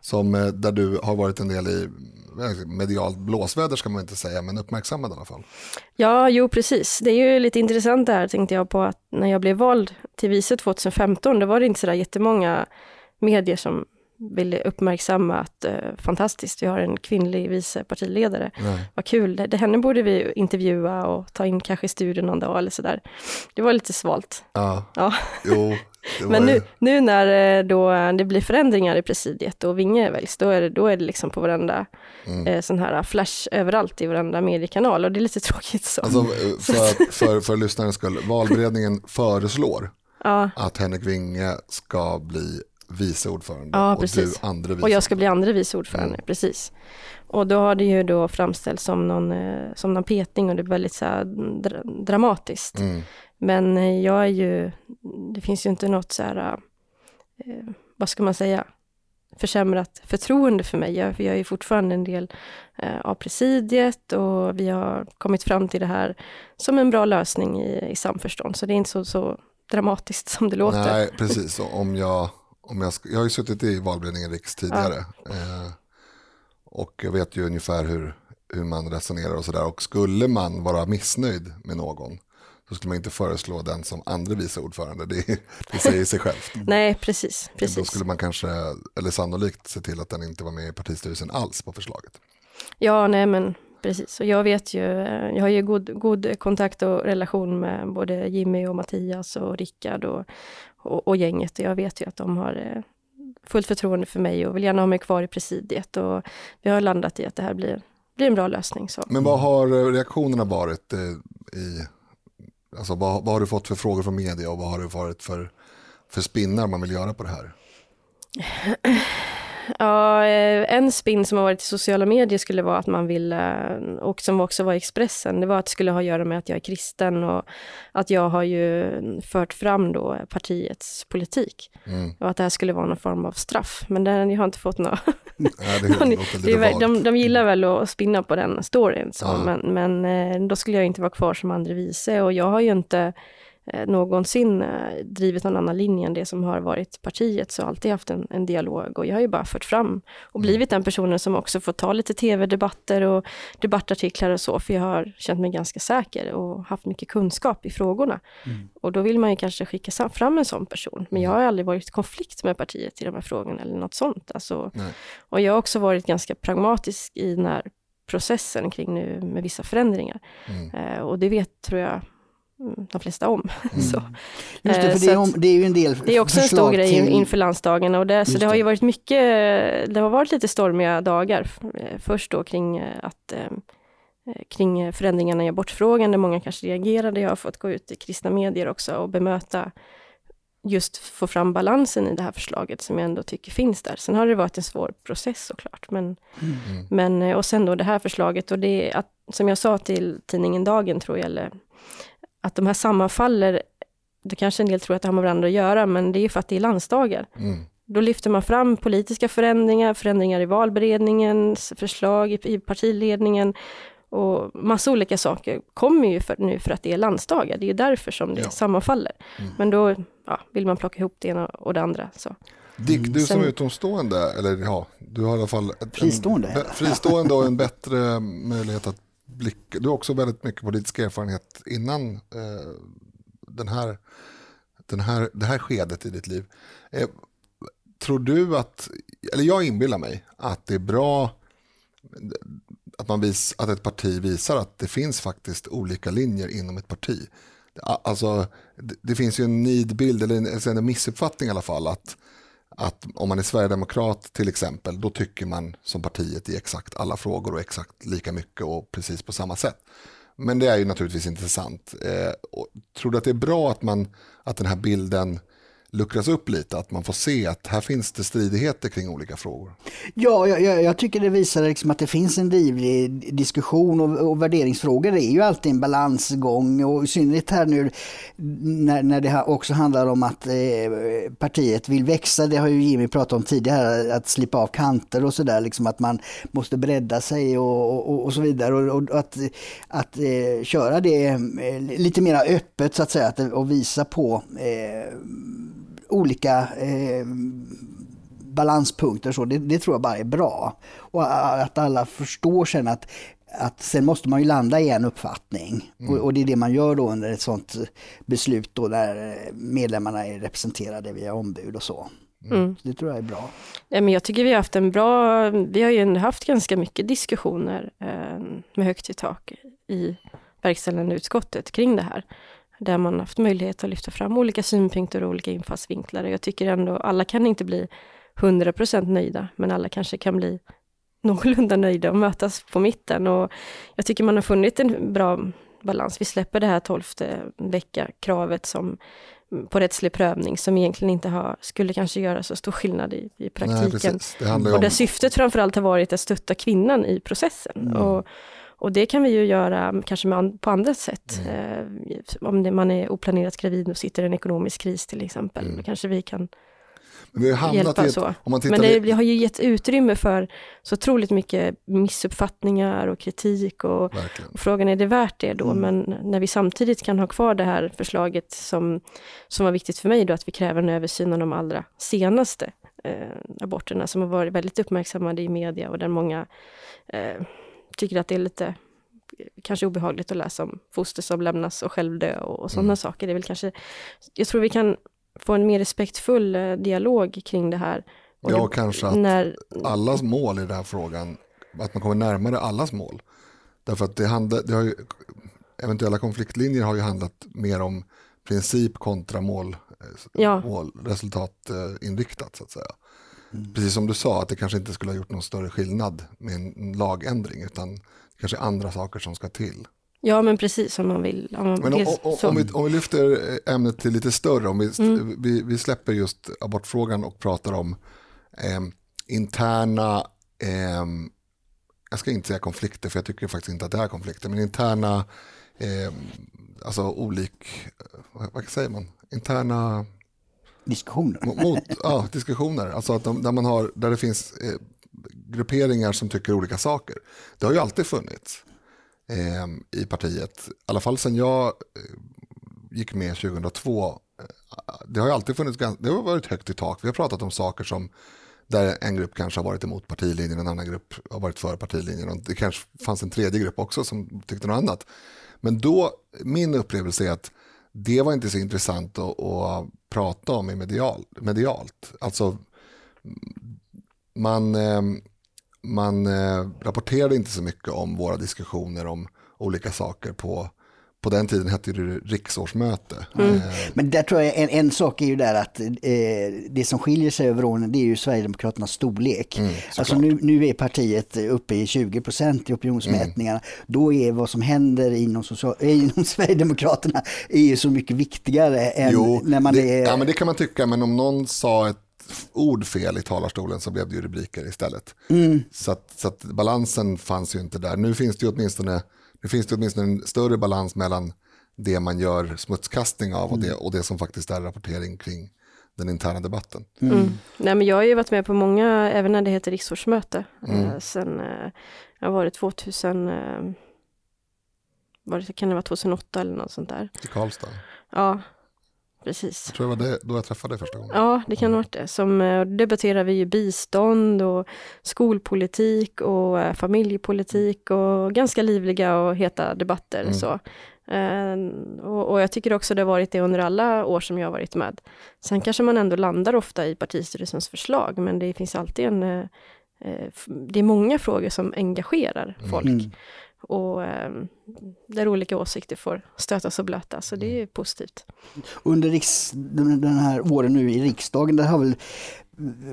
Som, eh, där du har varit en del i medialt blåsväder ska man inte säga, men uppmärksammad i alla fall. Ja, jo precis. Det är ju lite intressant det här tänkte jag på att när jag blev vald till vice 2015, då var det inte sådär jättemånga medier som ville uppmärksamma att eh, fantastiskt, vi har en kvinnlig vice partiledare. Nej. Vad kul, det, det, henne borde vi intervjua och ta in kanske i studion någon dag eller sådär. Det var lite svalt. Ja, Ja. jo. Men ju- nu, nu när eh, då det blir förändringar i presidiet och Vinge väljs, då är det, då är det liksom på varenda Mm. eh, sån här flash överallt i varenda mediekanal och det är lite tråkigt så. Alltså, eh, för, för, för lyssnarens skull, valberedningen föreslår ja. att Henrik Winge ska bli vice ordförande Ja, och precis. du andre vice. Och jag ska bli andre vice ordförande, Mm. precis. Och då har det ju då framställts som någon, eh, som någon petning och det är väldigt så här dra dramatiskt. Mm. Men eh, jag är ju, det finns ju inte något så här, eh, vad ska man säga, försämrat förtroende för mig. Jag, jag är ju fortfarande en del av presidiet och vi har kommit fram till det här som en bra lösning i, i samförstånd. Så det är inte så, så dramatiskt som det låter. Nej, precis. Och om jag, om jag, jag har ju suttit i valberedningen Riks tidigare. Eh, och jag vet ju ungefär hur, hur man resonerar och sådär. Och skulle man vara missnöjd med någon så skulle man inte föreslå den som andre vice ordförande. Det, det säger sig självt. Nej, precis. Då precis. skulle man kanske, eller sannolikt, se till att den inte var med i partistyrelsen alls på förslaget. Ja, nej men precis. Och jag vet ju, eh, jag har ju god, god kontakt och relation med både Jimmy och Mattias och Rickard och, och, och gänget. Och jag vet ju att de har eh, fullt förtroende för mig och vill gärna ha mig kvar i presidiet. Och vi har landat i att det här blir, blir en bra lösning. Så. Men vad har eh, reaktionerna varit eh, i, alltså vad, vad har du fått för frågor från media och vad har det varit för, för spinnar man vill göra på det här? Ja, eh, en spin som har varit i sociala medier skulle vara att man ville, och som också var i Expressen, det var att det skulle ha att göra med att jag är kristen och att jag har ju fört fram då partiets politik. Mm. Och att det här skulle vara någon form av straff. Men den, jag har inte fått några... Nej, det det de, de gillar väl att spinna på den storyn, så, ja. men, men eh, då skulle jag inte vara kvar som andre vice och jag har ju inte någonsin eh, drivit någon annan linje än det som har varit partiet, så alltid haft en, en, dialog och jag har ju bara fört fram och mm. blivit den personen som också får ta lite tv-debatter och debattartiklar och så, för jag har känt mig ganska säker och haft mycket kunskap i frågorna. Mm. Och då vill man ju kanske skicka fram en sån person, men jag har aldrig varit i konflikt med partiet i de här frågorna eller något sånt. Alltså, och jag har också varit ganska pragmatisk i den här processen kring nu med vissa förändringar. Mm. Eh, och det vet, tror jag, de flesta om. Mm. så. Just det, för det är, om, det är, ju en del Det är också en stor grej till... inför landsdagen och det, så det har ju varit mycket, det har varit lite stormiga dagar. Eh, först då kring eh, att eh, kring förändringarna i abortfrågan, där många kanske reagerade. Jag har fått gå ut i kristna medier också och bemöta just få fram balansen i det här förslaget som jag ändå tycker finns där. Sen har det varit en svår process såklart. Men, mm. men, och sen då det här förslaget och det att, som jag sa till tidningen Dagen tror jag, eller att de här sammanfaller, då kanske en del tror att det har med varandra att göra, men det är ju för att det är landsdagar. Mm. Då lyfter man fram politiska förändringar, förändringar i valberedningens förslag, i, partiledningen och massa olika saker kommer ju för, nu för att det är landsdagar. Det är ju därför som det ja. sammanfaller. Mm. Men då ja, vill man plocka ihop det ena och det andra. Så. Dick, du som är utomstående, eller ja, du har i alla fall ett, fristående, en, fristående och en bättre möjlighet att blick, du har också väldigt mycket politisk erfarenhet innan eh, den här, den här, det här skedet i ditt liv. Eh, tror du att, eller jag inbillar mig att det är bra att, man vis, att ett parti visar att det finns faktiskt olika linjer inom ett parti. Alltså, det, det finns ju en nidbild, eller en, en missuppfattning i alla fall, att att om man är sverigedemokrat till exempel, då tycker man som partiet i exakt alla frågor och exakt lika mycket och precis på samma sätt. Men det är ju naturligtvis inte sant. Eh, tror du att det är bra att, man, att den här bilden luckras upp lite, att man får se att här finns det stridigheter kring olika frågor. Ja, jag, jag tycker det visar liksom att det finns en livlig diskussion och, och värderingsfrågor. Är ju alltid en balansgång och i synnerhet här nu när, när det också handlar om att eh, partiet vill växa, det har ju Jimmy pratat om tidigare, att slippa av kanter och sådär, liksom att man måste bredda sig och, och, och så vidare. Och, och att, att eh, köra det eh, lite mer öppet så att säga att, och visa på eh, olika eh, balanspunkter. Så det, det, tror jag bara är bra. Och att alla förstår sen att, att sen måste man ju landa i en uppfattning. Mm. Och, och, det är det man gör då under ett sånt beslut då där medlemmarna är representerade via ombud och så. Mm. Det tror jag är bra. Ja, men jag tycker vi har haft en bra, vi har ju haft ganska mycket diskussioner eh, med högt i tak i verkställande utskottet kring det här där man haft möjlighet att lyfta fram olika synpunkter och olika infallsvinklar. Jag tycker ändå, alla kan inte bli 100% nöjda, men alla kanske kan bli någorlunda nöjda och mötas på mitten. Och jag tycker man har funnit en bra balans. Vi släpper det här tolfte vecka-kravet som på rättslig prövning som egentligen inte har, skulle kanske göra så stor skillnad i, i praktiken. Nej, och där syftet framförallt har varit att stötta kvinnan i processen. Mm. Och, och det kan vi ju göra kanske med, på andra sätt. Mm. Eh, om det, man är oplanerat gravid och sitter i en ekonomisk kris till exempel. Mm. Då kanske vi kan vi har hjälpa ett, så. Men det, det, har ju gett utrymme för så otroligt mycket missuppfattningar och kritik. Och, och frågan är det värt det då? Mm. Men när vi samtidigt kan ha kvar det här förslaget som, som var viktigt för mig då, att vi kräver en översyn av de allra senaste eh, aborterna som har varit väldigt uppmärksammade i media och där många eh, tycker att det är lite kanske obehagligt att läsa om foster som lämnas och självdö och, och sådana mm. saker. Det är väl kanske, jag tror vi kan få en mer respektfull eh, dialog kring det här. Ja, det, kanske att när, allas mål i den här frågan, att man kommer närmare allas mål. Därför att det handlar, det har ju, eventuella konfliktlinjer har ju handlat mer om princip kontra mål, eh, ja. mål resultatinriktat så att säga. Mm. Precis som du sa, att det kanske inte skulle ha gjort någon större skillnad med en lagändring, utan kanske andra saker som ska till. Ja, men precis som man vill. Om, man, men om, om, om, vi, om vi lyfter ämnet till lite större, om vi, mm. vi, vi, släpper just abortfrågan och pratar om eh, interna, eh, jag ska inte säga konflikter för jag tycker faktiskt inte att det är konflikter, men interna, eh, alltså olik, vad, vad säger man, interna diskussioner. Mot, ja, diskussioner, alltså att de, där, man har, där det finns eh, grupperingar som tycker olika saker. Det har ju alltid funnits eh, i partiet, i alla fall sedan jag eh, gick med 2002. Eh, det har ju alltid funnits, det har varit högt i tak. Vi har pratat om saker som där en grupp kanske har varit emot partilinjen, en annan grupp har varit för partilinjen och det kanske fanns en tredje grupp också som tyckte något annat. Men då, min upplevelse är att det var inte så intressant att, att prata om i medial, medialt. Alltså, man, eh, man eh, rapporterade inte så mycket om våra diskussioner om olika saker på på den tiden hette det riksårsmöte. Mm. Eh, Men där tror jag en, en sak är ju där att eh, det som skiljer sig över åren det är ju Sverigedemokraternas storlek. Mm, alltså nu, nu är partiet uppe i 20 procent i opinionsmätningarna. Mm. Då är vad som händer inom, social, äh, inom Sverigedemokraterna är ju så mycket viktigare än jo, när man det, är... Ja men det kan man tycka, men om någon sa ett ord fel i talarstolen så blev det ju rubriker istället. Mm. Så, att, så att balansen fanns ju inte där. Nu finns det ju åtminstone nu finns det åtminstone en större balans mellan det man gör smutskastning av och, det, och det som faktiskt är rapportering kring den interna debatten. Mm. Mm. Nej, men jag har ju varit med på många, även när det heter riksårsmöte, mm. eh, sen eh, jag har varit 2000, eh, var det, kan det vara 2008 eller något sånt där. I Karlstad? Ja, precis. Jag tror det var det, då jag träffade dig första gången. Ja, det kan ha varit det. Som eh, debatterar vi ju bistånd och skolpolitik och eh, familjepolitik och ganska livliga och heta debatter. Mm. Så. Uh, och, och, jag tycker också det har varit det under alla år som jag har varit med. Sen kanske man ändå landar ofta i partistyrelsens förslag, men det finns alltid en... Det är många frågor som engagerar folk. Mm och eh, där olika åsikter får stötas och blötas, så det är positivt. Under riks, den här åren nu i riksdagen, där har väl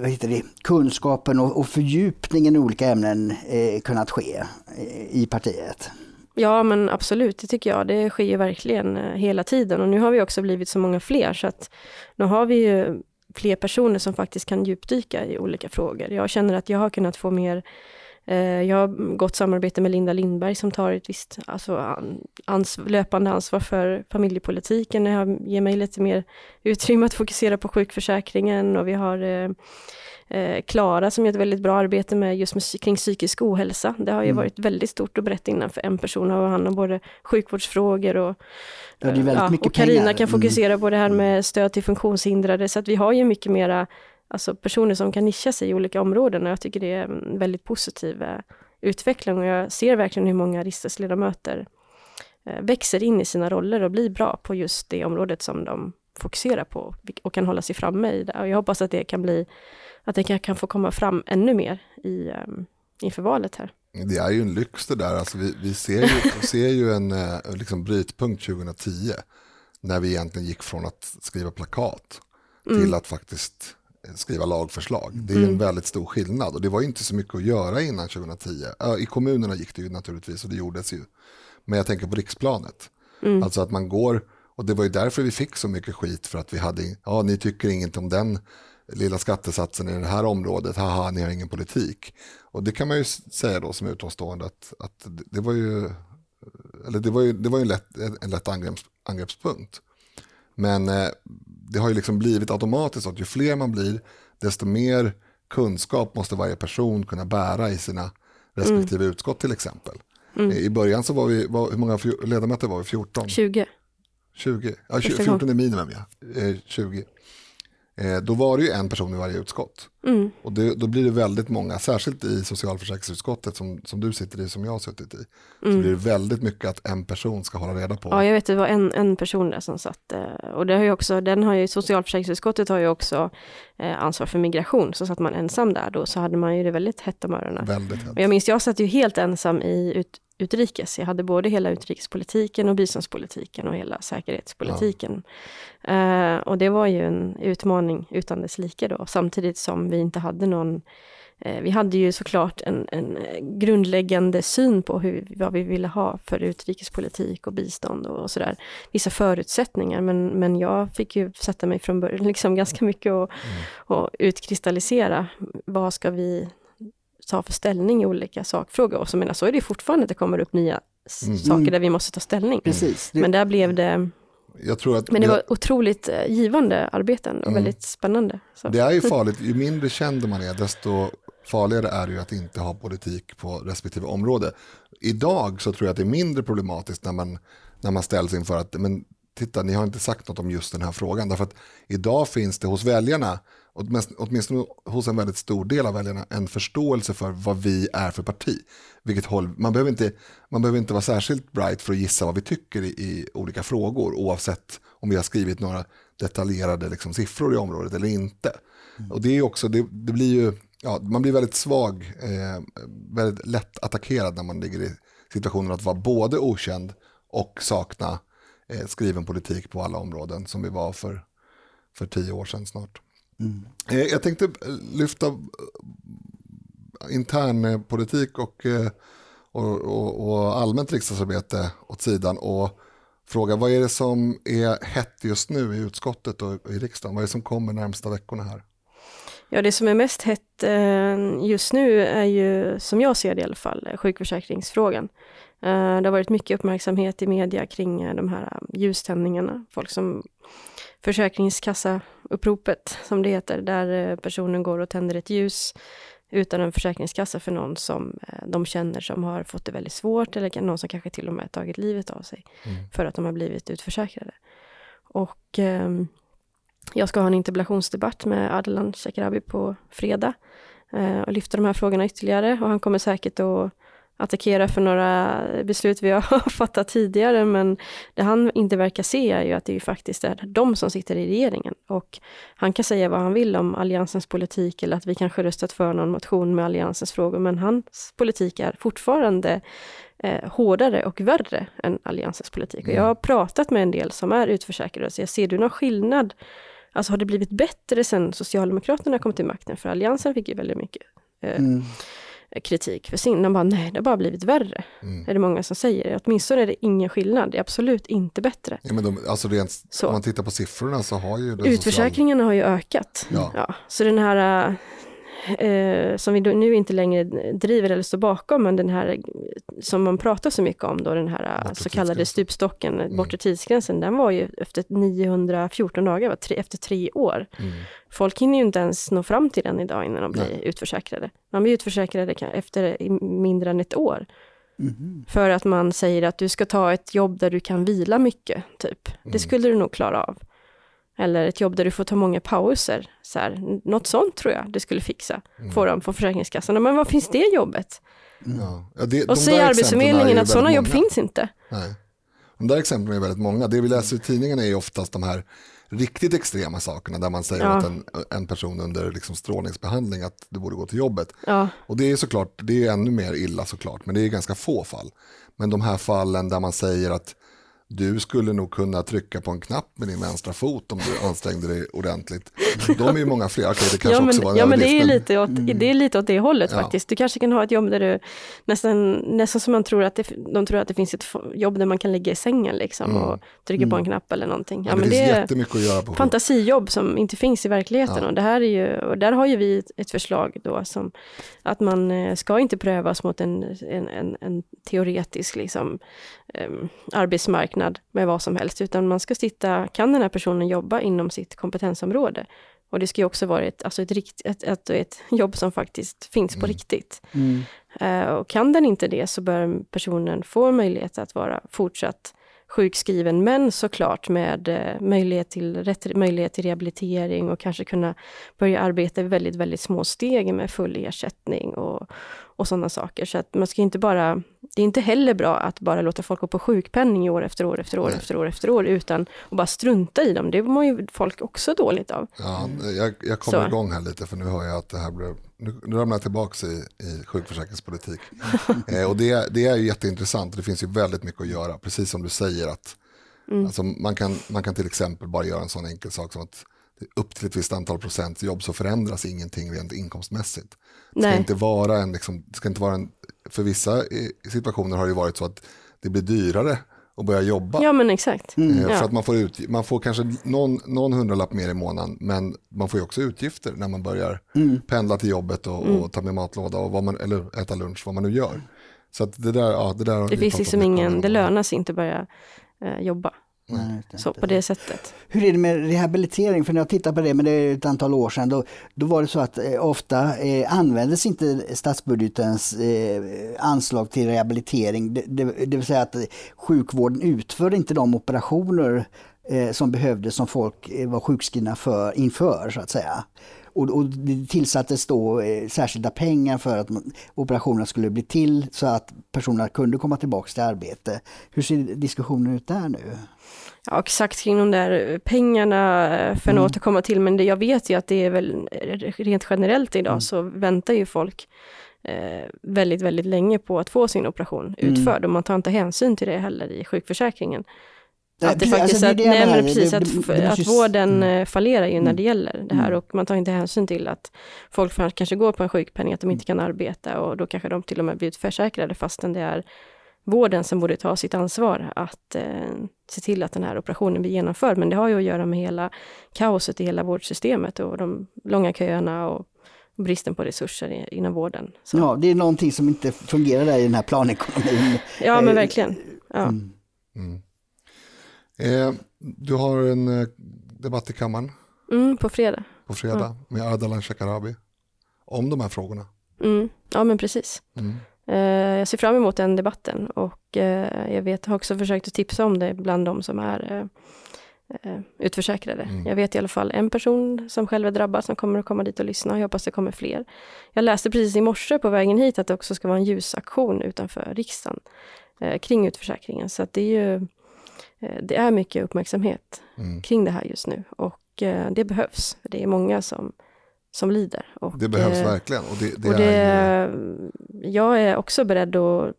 vad heter det, kunskapen och, och fördjupningen i olika ämnen eh, kunnat ske eh, i partiet? Ja men absolut, det tycker jag. Det sker ju verkligen eh, hela tiden och nu har vi också blivit så många fler så att nu har vi ju fler personer som faktiskt kan djupdyka i olika frågor. Jag känner att jag har kunnat få mer jag har gott samarbete med Linda Lindberg som tar ett visst alltså, ans löpande ansvar för familjepolitiken. Jag ger mig lite mer utrymme att fokusera på sjukförsäkringen och vi har eh, eh, Klara eh, som gör ett väldigt bra arbete med just med, kring psykisk ohälsa. Det har ju mm. varit väldigt stort och brett innan för en person har hand om både sjukvårdsfrågor och Ja, ja, och Karina kan fokusera mm. på det här med stöd till funktionshindrade, så att vi har ju mycket mera alltså personer som kan nischa sig i olika områden och jag tycker det är en väldigt positiv eh, utveckling och jag ser verkligen hur många riksdagsledamöter eh, växer in i sina roller och blir bra på just det området som de fokuserar på och kan hålla sig framme i det. Och jag hoppas att det kan bli, att det kan, kan få komma fram ännu mer i, um, inför valet här. Det är ju en lyx det där, alltså vi, vi ser ju, ser ju en liksom brytpunkt 2010 när vi egentligen gick från att skriva plakat till mm. att faktiskt skriva lagförslag. Det är mm. en väldigt stor skillnad och det var inte så mycket att göra innan 2010. I kommunerna gick det ju naturligtvis och det gjordes ju. Men jag tänker på riksplanet. Mm. Alltså att man går, och det var ju därför vi fick så mycket skit för att vi hade, ja ni tycker inget om den lilla skattesatsen i det här området, haha ni har ingen politik. Och det kan man ju säga då som utomstående att, att det var ju, eller det var ju, det var ju en lätt, en lätt angreppspunkt. Men eh, det har ju liksom blivit automatiskt att ju fler man blir, desto mer kunskap måste varje person kunna bära i sina respektive mm. utskott till exempel. Mm. I början så var vi, var, hur många ledamöter var vi? 14? 20. 20, ja 20, 14 är minimum ja. Eh, 20 eh, då var det ju en person i varje utskott. Mm. Och det, då blir det väldigt många, särskilt i socialförsäkringsutskottet som, som du sitter i, som jag har suttit i. Mm. Så blir det väldigt mycket att en person ska hålla reda på. Ja, jag vet, det var en, en person där som satt, eh, och det har ju också, den har ju, socialförsäkringsutskottet har ju också eh, ansvar för migration, så satt man ensam där då, så hade man ju det väldigt hett om öronen. Väldigt hett. Och jag minns, jag satt ju helt ensam i ut, utrikes. Jag hade både hela utrikespolitiken och biståndspolitiken och hela säkerhetspolitiken. Ja. Uh, och det var ju en utmaning utan dess like då, samtidigt som vi inte hade någon Eh, vi hade ju såklart en, en grundläggande syn på hur, vad vi ville ha för utrikespolitik och bistånd och, och sådär. Vissa förutsättningar, men, men jag fick ju sätta mig från början liksom ganska mycket och, mm. och utkristallisera. Vad ska vi ta för ställning i olika sakfrågor? Och så, menar, så är det fortfarande att det kommer upp nya mm. saker där vi måste ta ställning. Precis. Men där blev det men det var otroligt eh, givande arbeten och mm. väldigt spännande. Så. Det är ju farligt, ju mindre känd man är, desto farligare är det ju att inte ha politik på respektive område. Idag så tror jag att det är mindre problematiskt när man, när man ställs inför att men, titta, ni har inte sagt något om just den här frågan. Därför att idag finns det hos väljarna, åtminstone hos en väldigt stor del av väljarna, en förståelse för vad vi är för parti. Vilket håll, man, behöver inte, man behöver inte vara särskilt bright för att gissa vad vi tycker i, i olika frågor, oavsett om vi har skrivit några detaljerade liksom, siffror i området eller inte. Mm. Och det är också, det, det blir ju, ja, man blir väldigt svag, eh, väldigt lätt attackerad när man ligger i situationen att vara både okänd och sakna eh, skriven politik på alla områden som vi var för, för tio år sedan snart. Mm. Eh, jag tänkte eh, lyfta eh, intern politik och, och, och, och allmänt riksdagsarbete åt sidan och fråga vad är det som är hett just nu i utskottet och i riksdagen? Vad är det som kommer närmsta veckorna här? Ja, det som är mest hett just nu är ju, som jag ser det i alla fall, sjukförsäkringsfrågan. Det har varit mycket uppmärksamhet i media kring de här ljuständningarna. Folk som Försäkringskassauppropet, som det heter, där personen går och tänder ett ljus utan en försäkringskassa för någon som de känner som har fått det väldigt svårt eller någon som kanske till och med tagit livet av sig mm. för att de har blivit utförsäkrade. Och eh, jag ska ha en interpellationsdebatt med Adlan Shekarabi på fredag eh, och lyfta de här frågorna ytterligare och han kommer säkert att attackera för några beslut vi har fattat tidigare, men det han inte verkar se är ju att det ju faktiskt är de som sitter i regeringen. Och han kan säga vad han vill om Alliansens politik eller att vi kanske röstat för någon motion med Alliansens frågor, men hans politik är fortfarande eh, hårdare och värre än Alliansens politik. Och jag har pratat med en del som är utförsäkrade, så jag ser du någon skillnad Alltså har det blivit bättre sen Socialdemokraterna kom till makten? För Alliansen fick ju väldigt mycket eh, mm kritik för sin. De bara, nej, det har bara blivit värre. Mm. Är det många som säger. Åtminstone är det ingen skillnad. Det är absolut inte bättre. Ja, men de, alltså rent, så. Om man tittar på siffrorna så har ju... Utförsäkringarna social... har ju ökat. Ja. ja. Så den här eh, som vi nu inte längre driver eller står bakom, men den här som man pratar så mycket om då, den här bortre så kallade stupstocken, mm. bortre tidsgränsen, den var ju efter 914 dagar, tre, efter tre år. Mm. Folk hinner ju inte ens nå fram till den idag innan de blir Nej. utförsäkrade. Man blir utförsäkrade efter mindre än ett år. Mm. För att man säger att du ska ta ett jobb där du kan vila mycket, typ. Det mm. skulle du nog klara av. Eller ett jobb där du får ta många pauser. Så här, något sånt tror jag det skulle fixa. Mm. Få dem på Försäkringskassan. Men vad finns det jobbet? Mm. Ja, det, och säger Arbetsförmedlingen att sådana jobb finns inte. Nej. De där exemplen är väldigt många. Det vi läser i tidningarna är oftast de här riktigt extrema sakerna där man säger ja. att en, en person under liksom strålningsbehandling att du borde gå till jobbet. Ja. Och det är såklart, det är ännu mer illa såklart, men det är ganska få fall. Men de här fallen där man säger att du skulle nog kunna trycka på en knapp med din vänstra fot om du ansträngde dig ordentligt. De är ju många fler, okay, det kanske ja, men, också var en Ja men det är, lite åt, mm. det är lite åt det hållet ja. faktiskt. Du kanske kan ha ett jobb där du nästan, nästan som man tror att det, de tror att det finns ett jobb där man kan ligga i sängen liksom mm. och trycka mm. på en mm. knapp eller någonting. Ja, ja men det, det är jättemycket att göra på fantasijobb som inte finns i verkligheten och det här är ju, och där har ju vi ett förslag då som att man eh, ska inte prövas mot en, en, en, en teoretisk liksom, um, arbetsmarknad med vad som helst, utan man ska titta, kan den här personen jobba inom sitt kompetensområde? Och det ska ju också vara ett, alltså ett, rikt, ett, ett, ett jobb som faktiskt finns på mm. riktigt. Mm. Uh, och kan den inte det så bör personen få möjlighet att vara fortsatt sjukskriven, men såklart med eh, möjlighet, till, rätt, möjlighet till rehabilitering och kanske kunna börja arbeta i väldigt, väldigt små steg med full ersättning och, och sådana saker. Så att man ska inte bara, det är inte heller bra att bara låta folk gå på sjukpenning år efter år efter år Nej. efter år efter år utan att bara strunta i dem. Det mår ju folk också dåligt av. Ja, jag, jag kommer Så. igång här lite för nu hör jag att det här blir, nu, nu ramlar jag tillbaka i, i sjukförsäkringspolitik. eh, och det, det är ju jätteintressant det finns ju väldigt mycket att göra, precis som du säger att mm. alltså, man, kan, man kan till exempel bara göra en sån enkel sak som att upp till ett visst antal procent jobb så förändras ingenting rent inkomstmässigt. Det ska Nej. inte vara en, liksom, det ska inte vara en, för vissa eh, situationer har det varit så att det blir dyrare att börja jobba. Ja, men exakt. Eh, Ja. För att man får, ut, man får kanske någon, någon hundralapp mer i månaden men man får ju också utgifter när man börjar pendla till jobbet och, Mm. och ta med matlåda och vad man, eller äta lunch, vad man nu gör. Så att det där, ja, det där Det finns liksom ingen, det lönar sig inte att börja eh, jobba Nej, så, på det sättet. Hur är det med rehabilitering? För när jag tittar på det, men det är ett antal år sedan, då, då var det så att eh, ofta eh, användes inte statsbudgetens eh, anslag till rehabilitering. Det, det, det vill säga att eh, sjukvården utförde inte de operationer eh, som behövdes som folk eh, var sjukskrivna för inför så att säga. Och, och det tillsattes då eh, särskilda pengar för att operationerna skulle bli till så att personerna kunde komma tillbaka till arbete. Hur ser diskussionen ut där nu? Ja, exakt kring de där pengarna eh, för att Mm. återkomma till, men det, jag vet ju att det är väl eh, rent generellt idag Mm. så väntar ju folk eh, väldigt, väldigt länge på att få sin operation Mm. utförd och man tar inte hänsyn till det heller i sjukförsäkringen. Att det faktiskt, alltså, att, det är det nej, jag men menar. precis, Det- att, det- f- det att måste- vården mm. eh, fallerar ju när Mm. det gäller det här Mm. och man tar inte hänsyn till att folk kanske går på en sjukpenning, att de inte kan arbeta och då kanske de till och med blir utförsäkrade fastän det är vården som borde ta sitt ansvar att eh, se till att den här operationen blir genomförd. Men det har ju att göra med hela kaoset i hela vårdsystemet och de långa köerna och bristen på resurser inom vården. Så, ja. Ja, det är någonting som inte fungerar där i den här planekonomin. men Eh, verkligen. Ja. Mm. Mm. Eh, du har en eh, debatt i kammaren Mm, på fredag. på fredag med Ardalan Shekarabi om de här frågorna. Mm. Ja men precis. Mm. Eh, jag ser fram emot den debatten och eh, jag vet, har också försökt att tipsa om det bland de som är eh, utförsäkrade. Mm. Jag vet i alla fall en person som själv är drabbad som kommer att komma dit och lyssna. Jag hoppas det kommer fler. Jag läste precis i morse på vägen hit att det också ska vara en ljusaktion utanför riksdagen kring utförsäkringen. Så att det är ju det är mycket uppmärksamhet Mm. kring det här just nu och eh, det behövs. Det är många som, som lider. Och, Det behövs eh, verkligen. Och det, det och det, är ju, Jag är också beredd att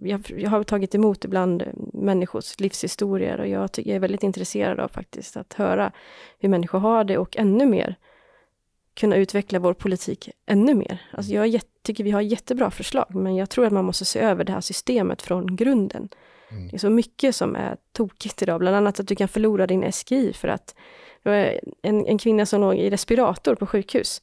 jag, jag har tagit emot ibland människors livshistorier och jag, ty- jag är väldigt intresserad av faktiskt att höra hur människor har det och ännu mer kunna utveckla vår politik ännu mer. Alltså jag är jätte, tycker vi har jättebra förslag men jag tror att man måste se över det här systemet från grunden. Mm. Det är så mycket som är tokigt idag, bland annat att du kan förlora din SGI för att det var en, en kvinna som låg i respirator på sjukhus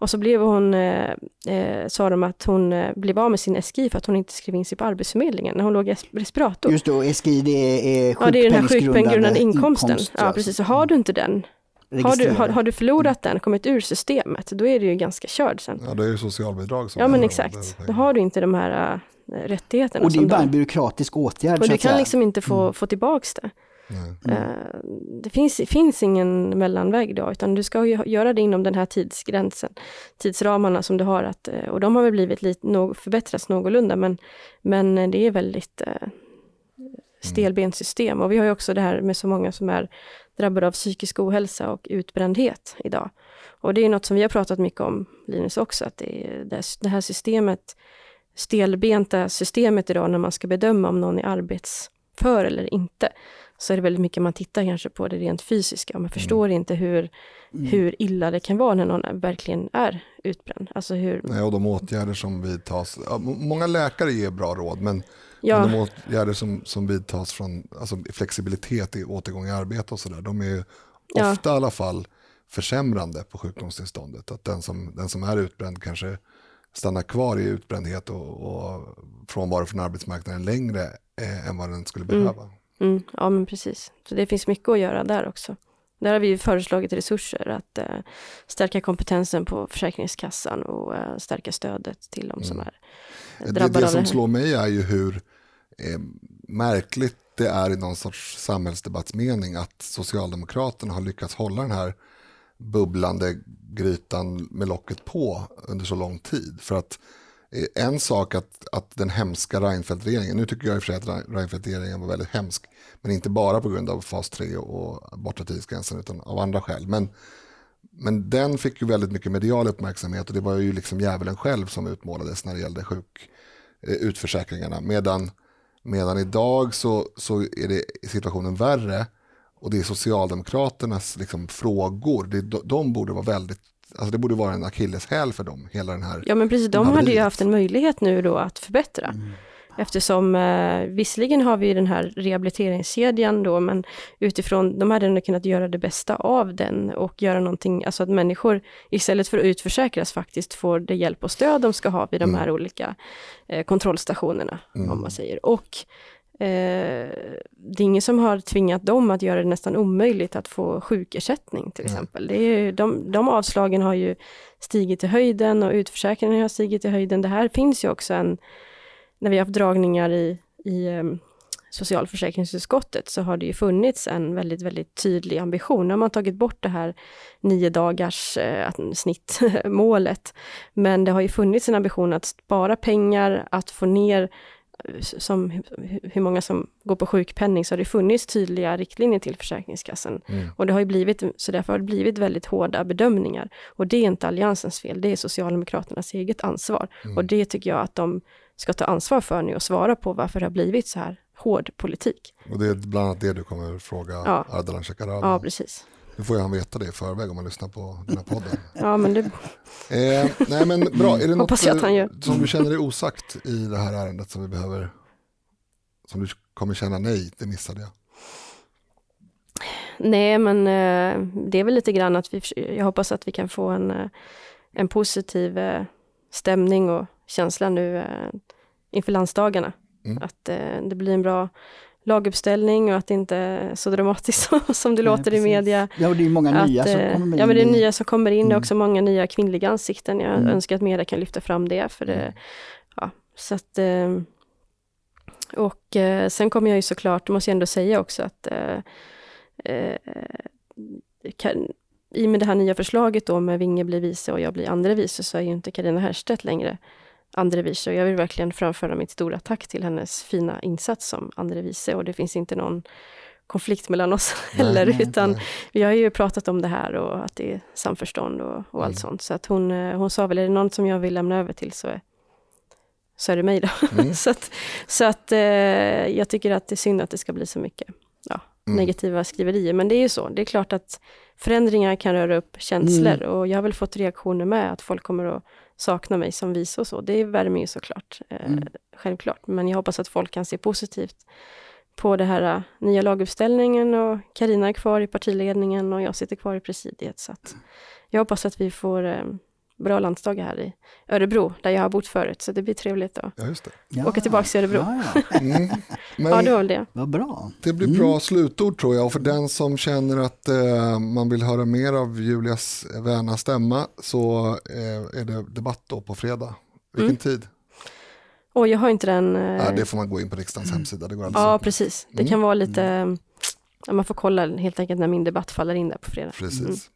och så blev hon, eh, eh, sa de att hon eh, blev av med sin SGI för att hon inte skrev in sig på Arbetsförmedlingen när hon låg i es- respirator. Just då, SGI det är ja, det är den här sjukpenninggrundande sjukpenninggrundande inkomsten. inkomst, ja, precis. Så har du inte den, har du, har, har du förlorat den, kommit ur systemet, då är du ju ganska körd sen. ja, det är ju socialbidrag som Ja, men exakt. det Då har du inte de här äh, rättigheterna. Och det är ju bara en byråkratisk åtgärd och du kan liksom inte få, Mm. få tillbaks det. Eh, Det finns, finns ingen mellanväg då, utan du ska ju göra det inom den här tidsgränsen, tidsramarna som du har att, eh, och de har väl blivit lite, no, förbättrats någorlunda, men, men det är väldigt eh, stelbent system. Och vi har ju också det här med så många som är drabbade av psykisk ohälsa och utbrändhet idag. Och det är något som vi har pratat mycket om, Linus också, att det, det här systemet, stelbenta systemet idag när man ska bedöma om någon är arbetsför eller inte, så är det väldigt mycket man tittar kanske på det rent fysiska. Man förstår inte hur, Mm. hur illa det kan vara när någon verkligen är utbränd. Alltså hur, Nej, och de åtgärder som vidtas. Ja, många läkare ger bra råd, men, ja, men de åtgärder som, som vidtas från alltså flexibilitet i återgång i arbete och sådär, de är ju Ja. ofta i alla fall försämrande på sjukdomstillståndet. Att den som, den som är utbränd kanske stannar kvar i utbrändhet och, och frånvaro från arbetsmarknaden längre eh, än vad den skulle Mm. behöva. mm, ja men precis. Så det finns mycket att göra där också. Där har vi föreslagit resurser att eh, stärka kompetensen på Försäkringskassan och eh, stärka stödet till de som Mm. är eh, Det, drabbade det det som slår mig är ju hur eh, märkligt det är i någon sorts samhällsdebattsmening att Socialdemokraterna har lyckats hålla den här bubblande grytan med locket på under så lång tid. För att eh, en sak att, att den hemska Reinfeldt-regeringen, nu tycker jag i och för sig att Reinfeldt-regeringen var väldigt hemsk, men inte bara på grund av fas 3 och bortre tidsgränsen utan av andra skäl. Men, men den fick ju väldigt mycket medial uppmärksamhet och det var ju liksom djävulen själv som utmålades när det gällde sjuk, eh, utförsäkringarna. Medan, medan idag så, så är det situationen värre och det är Socialdemokraternas liksom, frågor. Det, de borde vara väldigt Alltså det borde vara en akilleshäl för dem, hela den här Ja men precis, de hade ju haft en möjlighet nu då att förbättra. Mm. Eftersom eh, visserligen har vi den här rehabiliteringskedjan då, men utifrån, de hade ändå kunnat göra det bästa av den och göra någonting, alltså att människor istället för att utförsäkras faktiskt får det hjälp och stöd de ska ha vid de här mm. olika eh, kontrollstationerna, mm. om man säger. Och det är ingen som har tvingat dem att göra det nästan omöjligt att få sjukersättning till exempel. Det är, de, de avslagen har ju stigit i höjden och utförsäkringen har stigit i höjden. Det här finns ju också en när vi har haft dragningar i, i um, socialförsäkringsutskottet så har det ju funnits en väldigt, väldigt tydlig ambition. Nu har man tagit bort det här nio dagars eh, snittmålet. Men det har ju funnits en ambition att spara pengar, att få ner eh, som hur många som går på sjukpenning, så har det funnits tydliga riktlinjer till Försäkringskassan. Mm. Och det har ju blivit, så därför har det blivit väldigt hårda bedömningar. Och det är inte Alliansens fel, det är Socialdemokraternas eget ansvar. Mm. Och det tycker jag att de ska ta ansvar för nu och svara på varför det har blivit så här hård politik. Och det är bland annat det du kommer fråga ja. Ardalan Shekarabi Ja, precis. Nu får ju han veta det i förväg om man lyssnar på den här podden. ja, men det... Eh, nej, men bra. Är det något som du känner dig osagt i det här ärendet som vi behöver, som du kommer känna nej, det missade jag? Nej, men eh, det är väl lite grann att vi, jag hoppas att vi kan få en, eh, en positiv eh, stämning och känsla nu eh, inför landsdagarna. Mm. Att eh, det blir en bra laguppställning och att det inte är så dramatiskt som det Nej, låter precis. i media. Ja, och det är många att, nya som eh, kommer in. Ja, men det är nya som kommer in. Mm. Det är också många nya kvinnliga ansikten. Jag mm. önskar att media kan lyfta fram det. För det mm. ja, så att, eh, och eh, sen kommer jag ju såklart, det måste jag ändå säga också, att eh, kan, i och med det här nya förslaget då med Vinge blir vice och jag blir andre vice så är ju inte Karina Herstedt längre andre vice. Och jag vill verkligen framföra mitt stora tack till hennes fina insats som andre vice och det finns inte någon konflikt mellan oss nej, heller, nej, utan nej. vi har ju pratat om det här och att det är samförstånd och, och allt mm. sånt. Så att hon, eh, hon sa väl, är det någon som jag vill lämna över till så är, så är det mig då. Mm. så att, så att eh, jag tycker att det är synd att det ska bli så mycket ja, mm. negativa skriverier, men det är ju så. Det är klart att förändringar kan röra upp känslor mm. och jag har väl fått reaktioner med att folk kommer att sakna mig som vice och så. Det värmer ju såklart, eh, mm. självklart. Men jag hoppas att folk kan se positivt på det här uh, nya laguppställningen och Karina är kvar i partiledningen och jag sitter kvar i presidiet. Så att jag hoppas att vi får eh, bra landsdagar här i Örebro, där jag har bott förut. Så det blir trevligt att ja, just det. Ja. åka tillbaka till Örebro. Ja, ja. Mm. ja, det var det. Vad bra. Det blir bra mm. slutord tror jag. Och för den som känner att eh, man vill höra mer av Julias väna stämma så eh, är det debatt då på fredag. Vilken mm. tid? Och jag har inte den... Eh... Ja, det får man gå in på riksdagens hemsida. Det går ja, precis. Det kan mm. vara lite... Mm. Man får kolla helt enkelt när min debatt faller in där på fredag. Precis.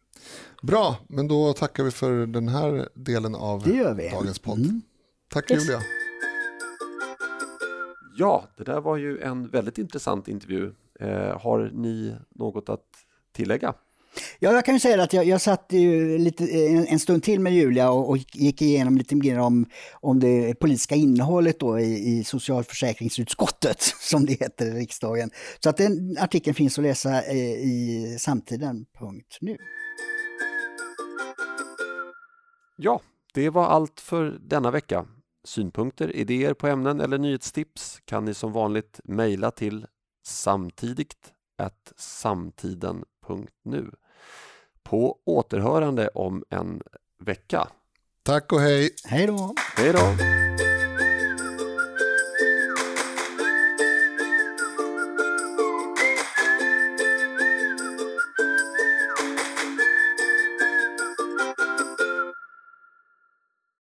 Bra, men då tackar vi för den här delen av dagens podd. Mm. Tack yes. Julia. Ja, det där var ju en väldigt intressant intervju. Eh, har ni något att tillägga? Ja, jag kan ju säga att jag, jag satt ju lite, en, en stund till med Julia och, och, gick igenom lite mer om, om det politiska innehållet då i, i socialförsäkringsutskottet, som det heter i riksdagen. Så att den artikeln finns att läsa i, i samtiden.nu. Ja, det var allt för denna vecka. Synpunkter, idéer på ämnen eller nyhetstips kan ni som vanligt mejla till samtidigt samtiden.nu. På återhörande om en vecka. Tack och hej! Hej då! Hej då!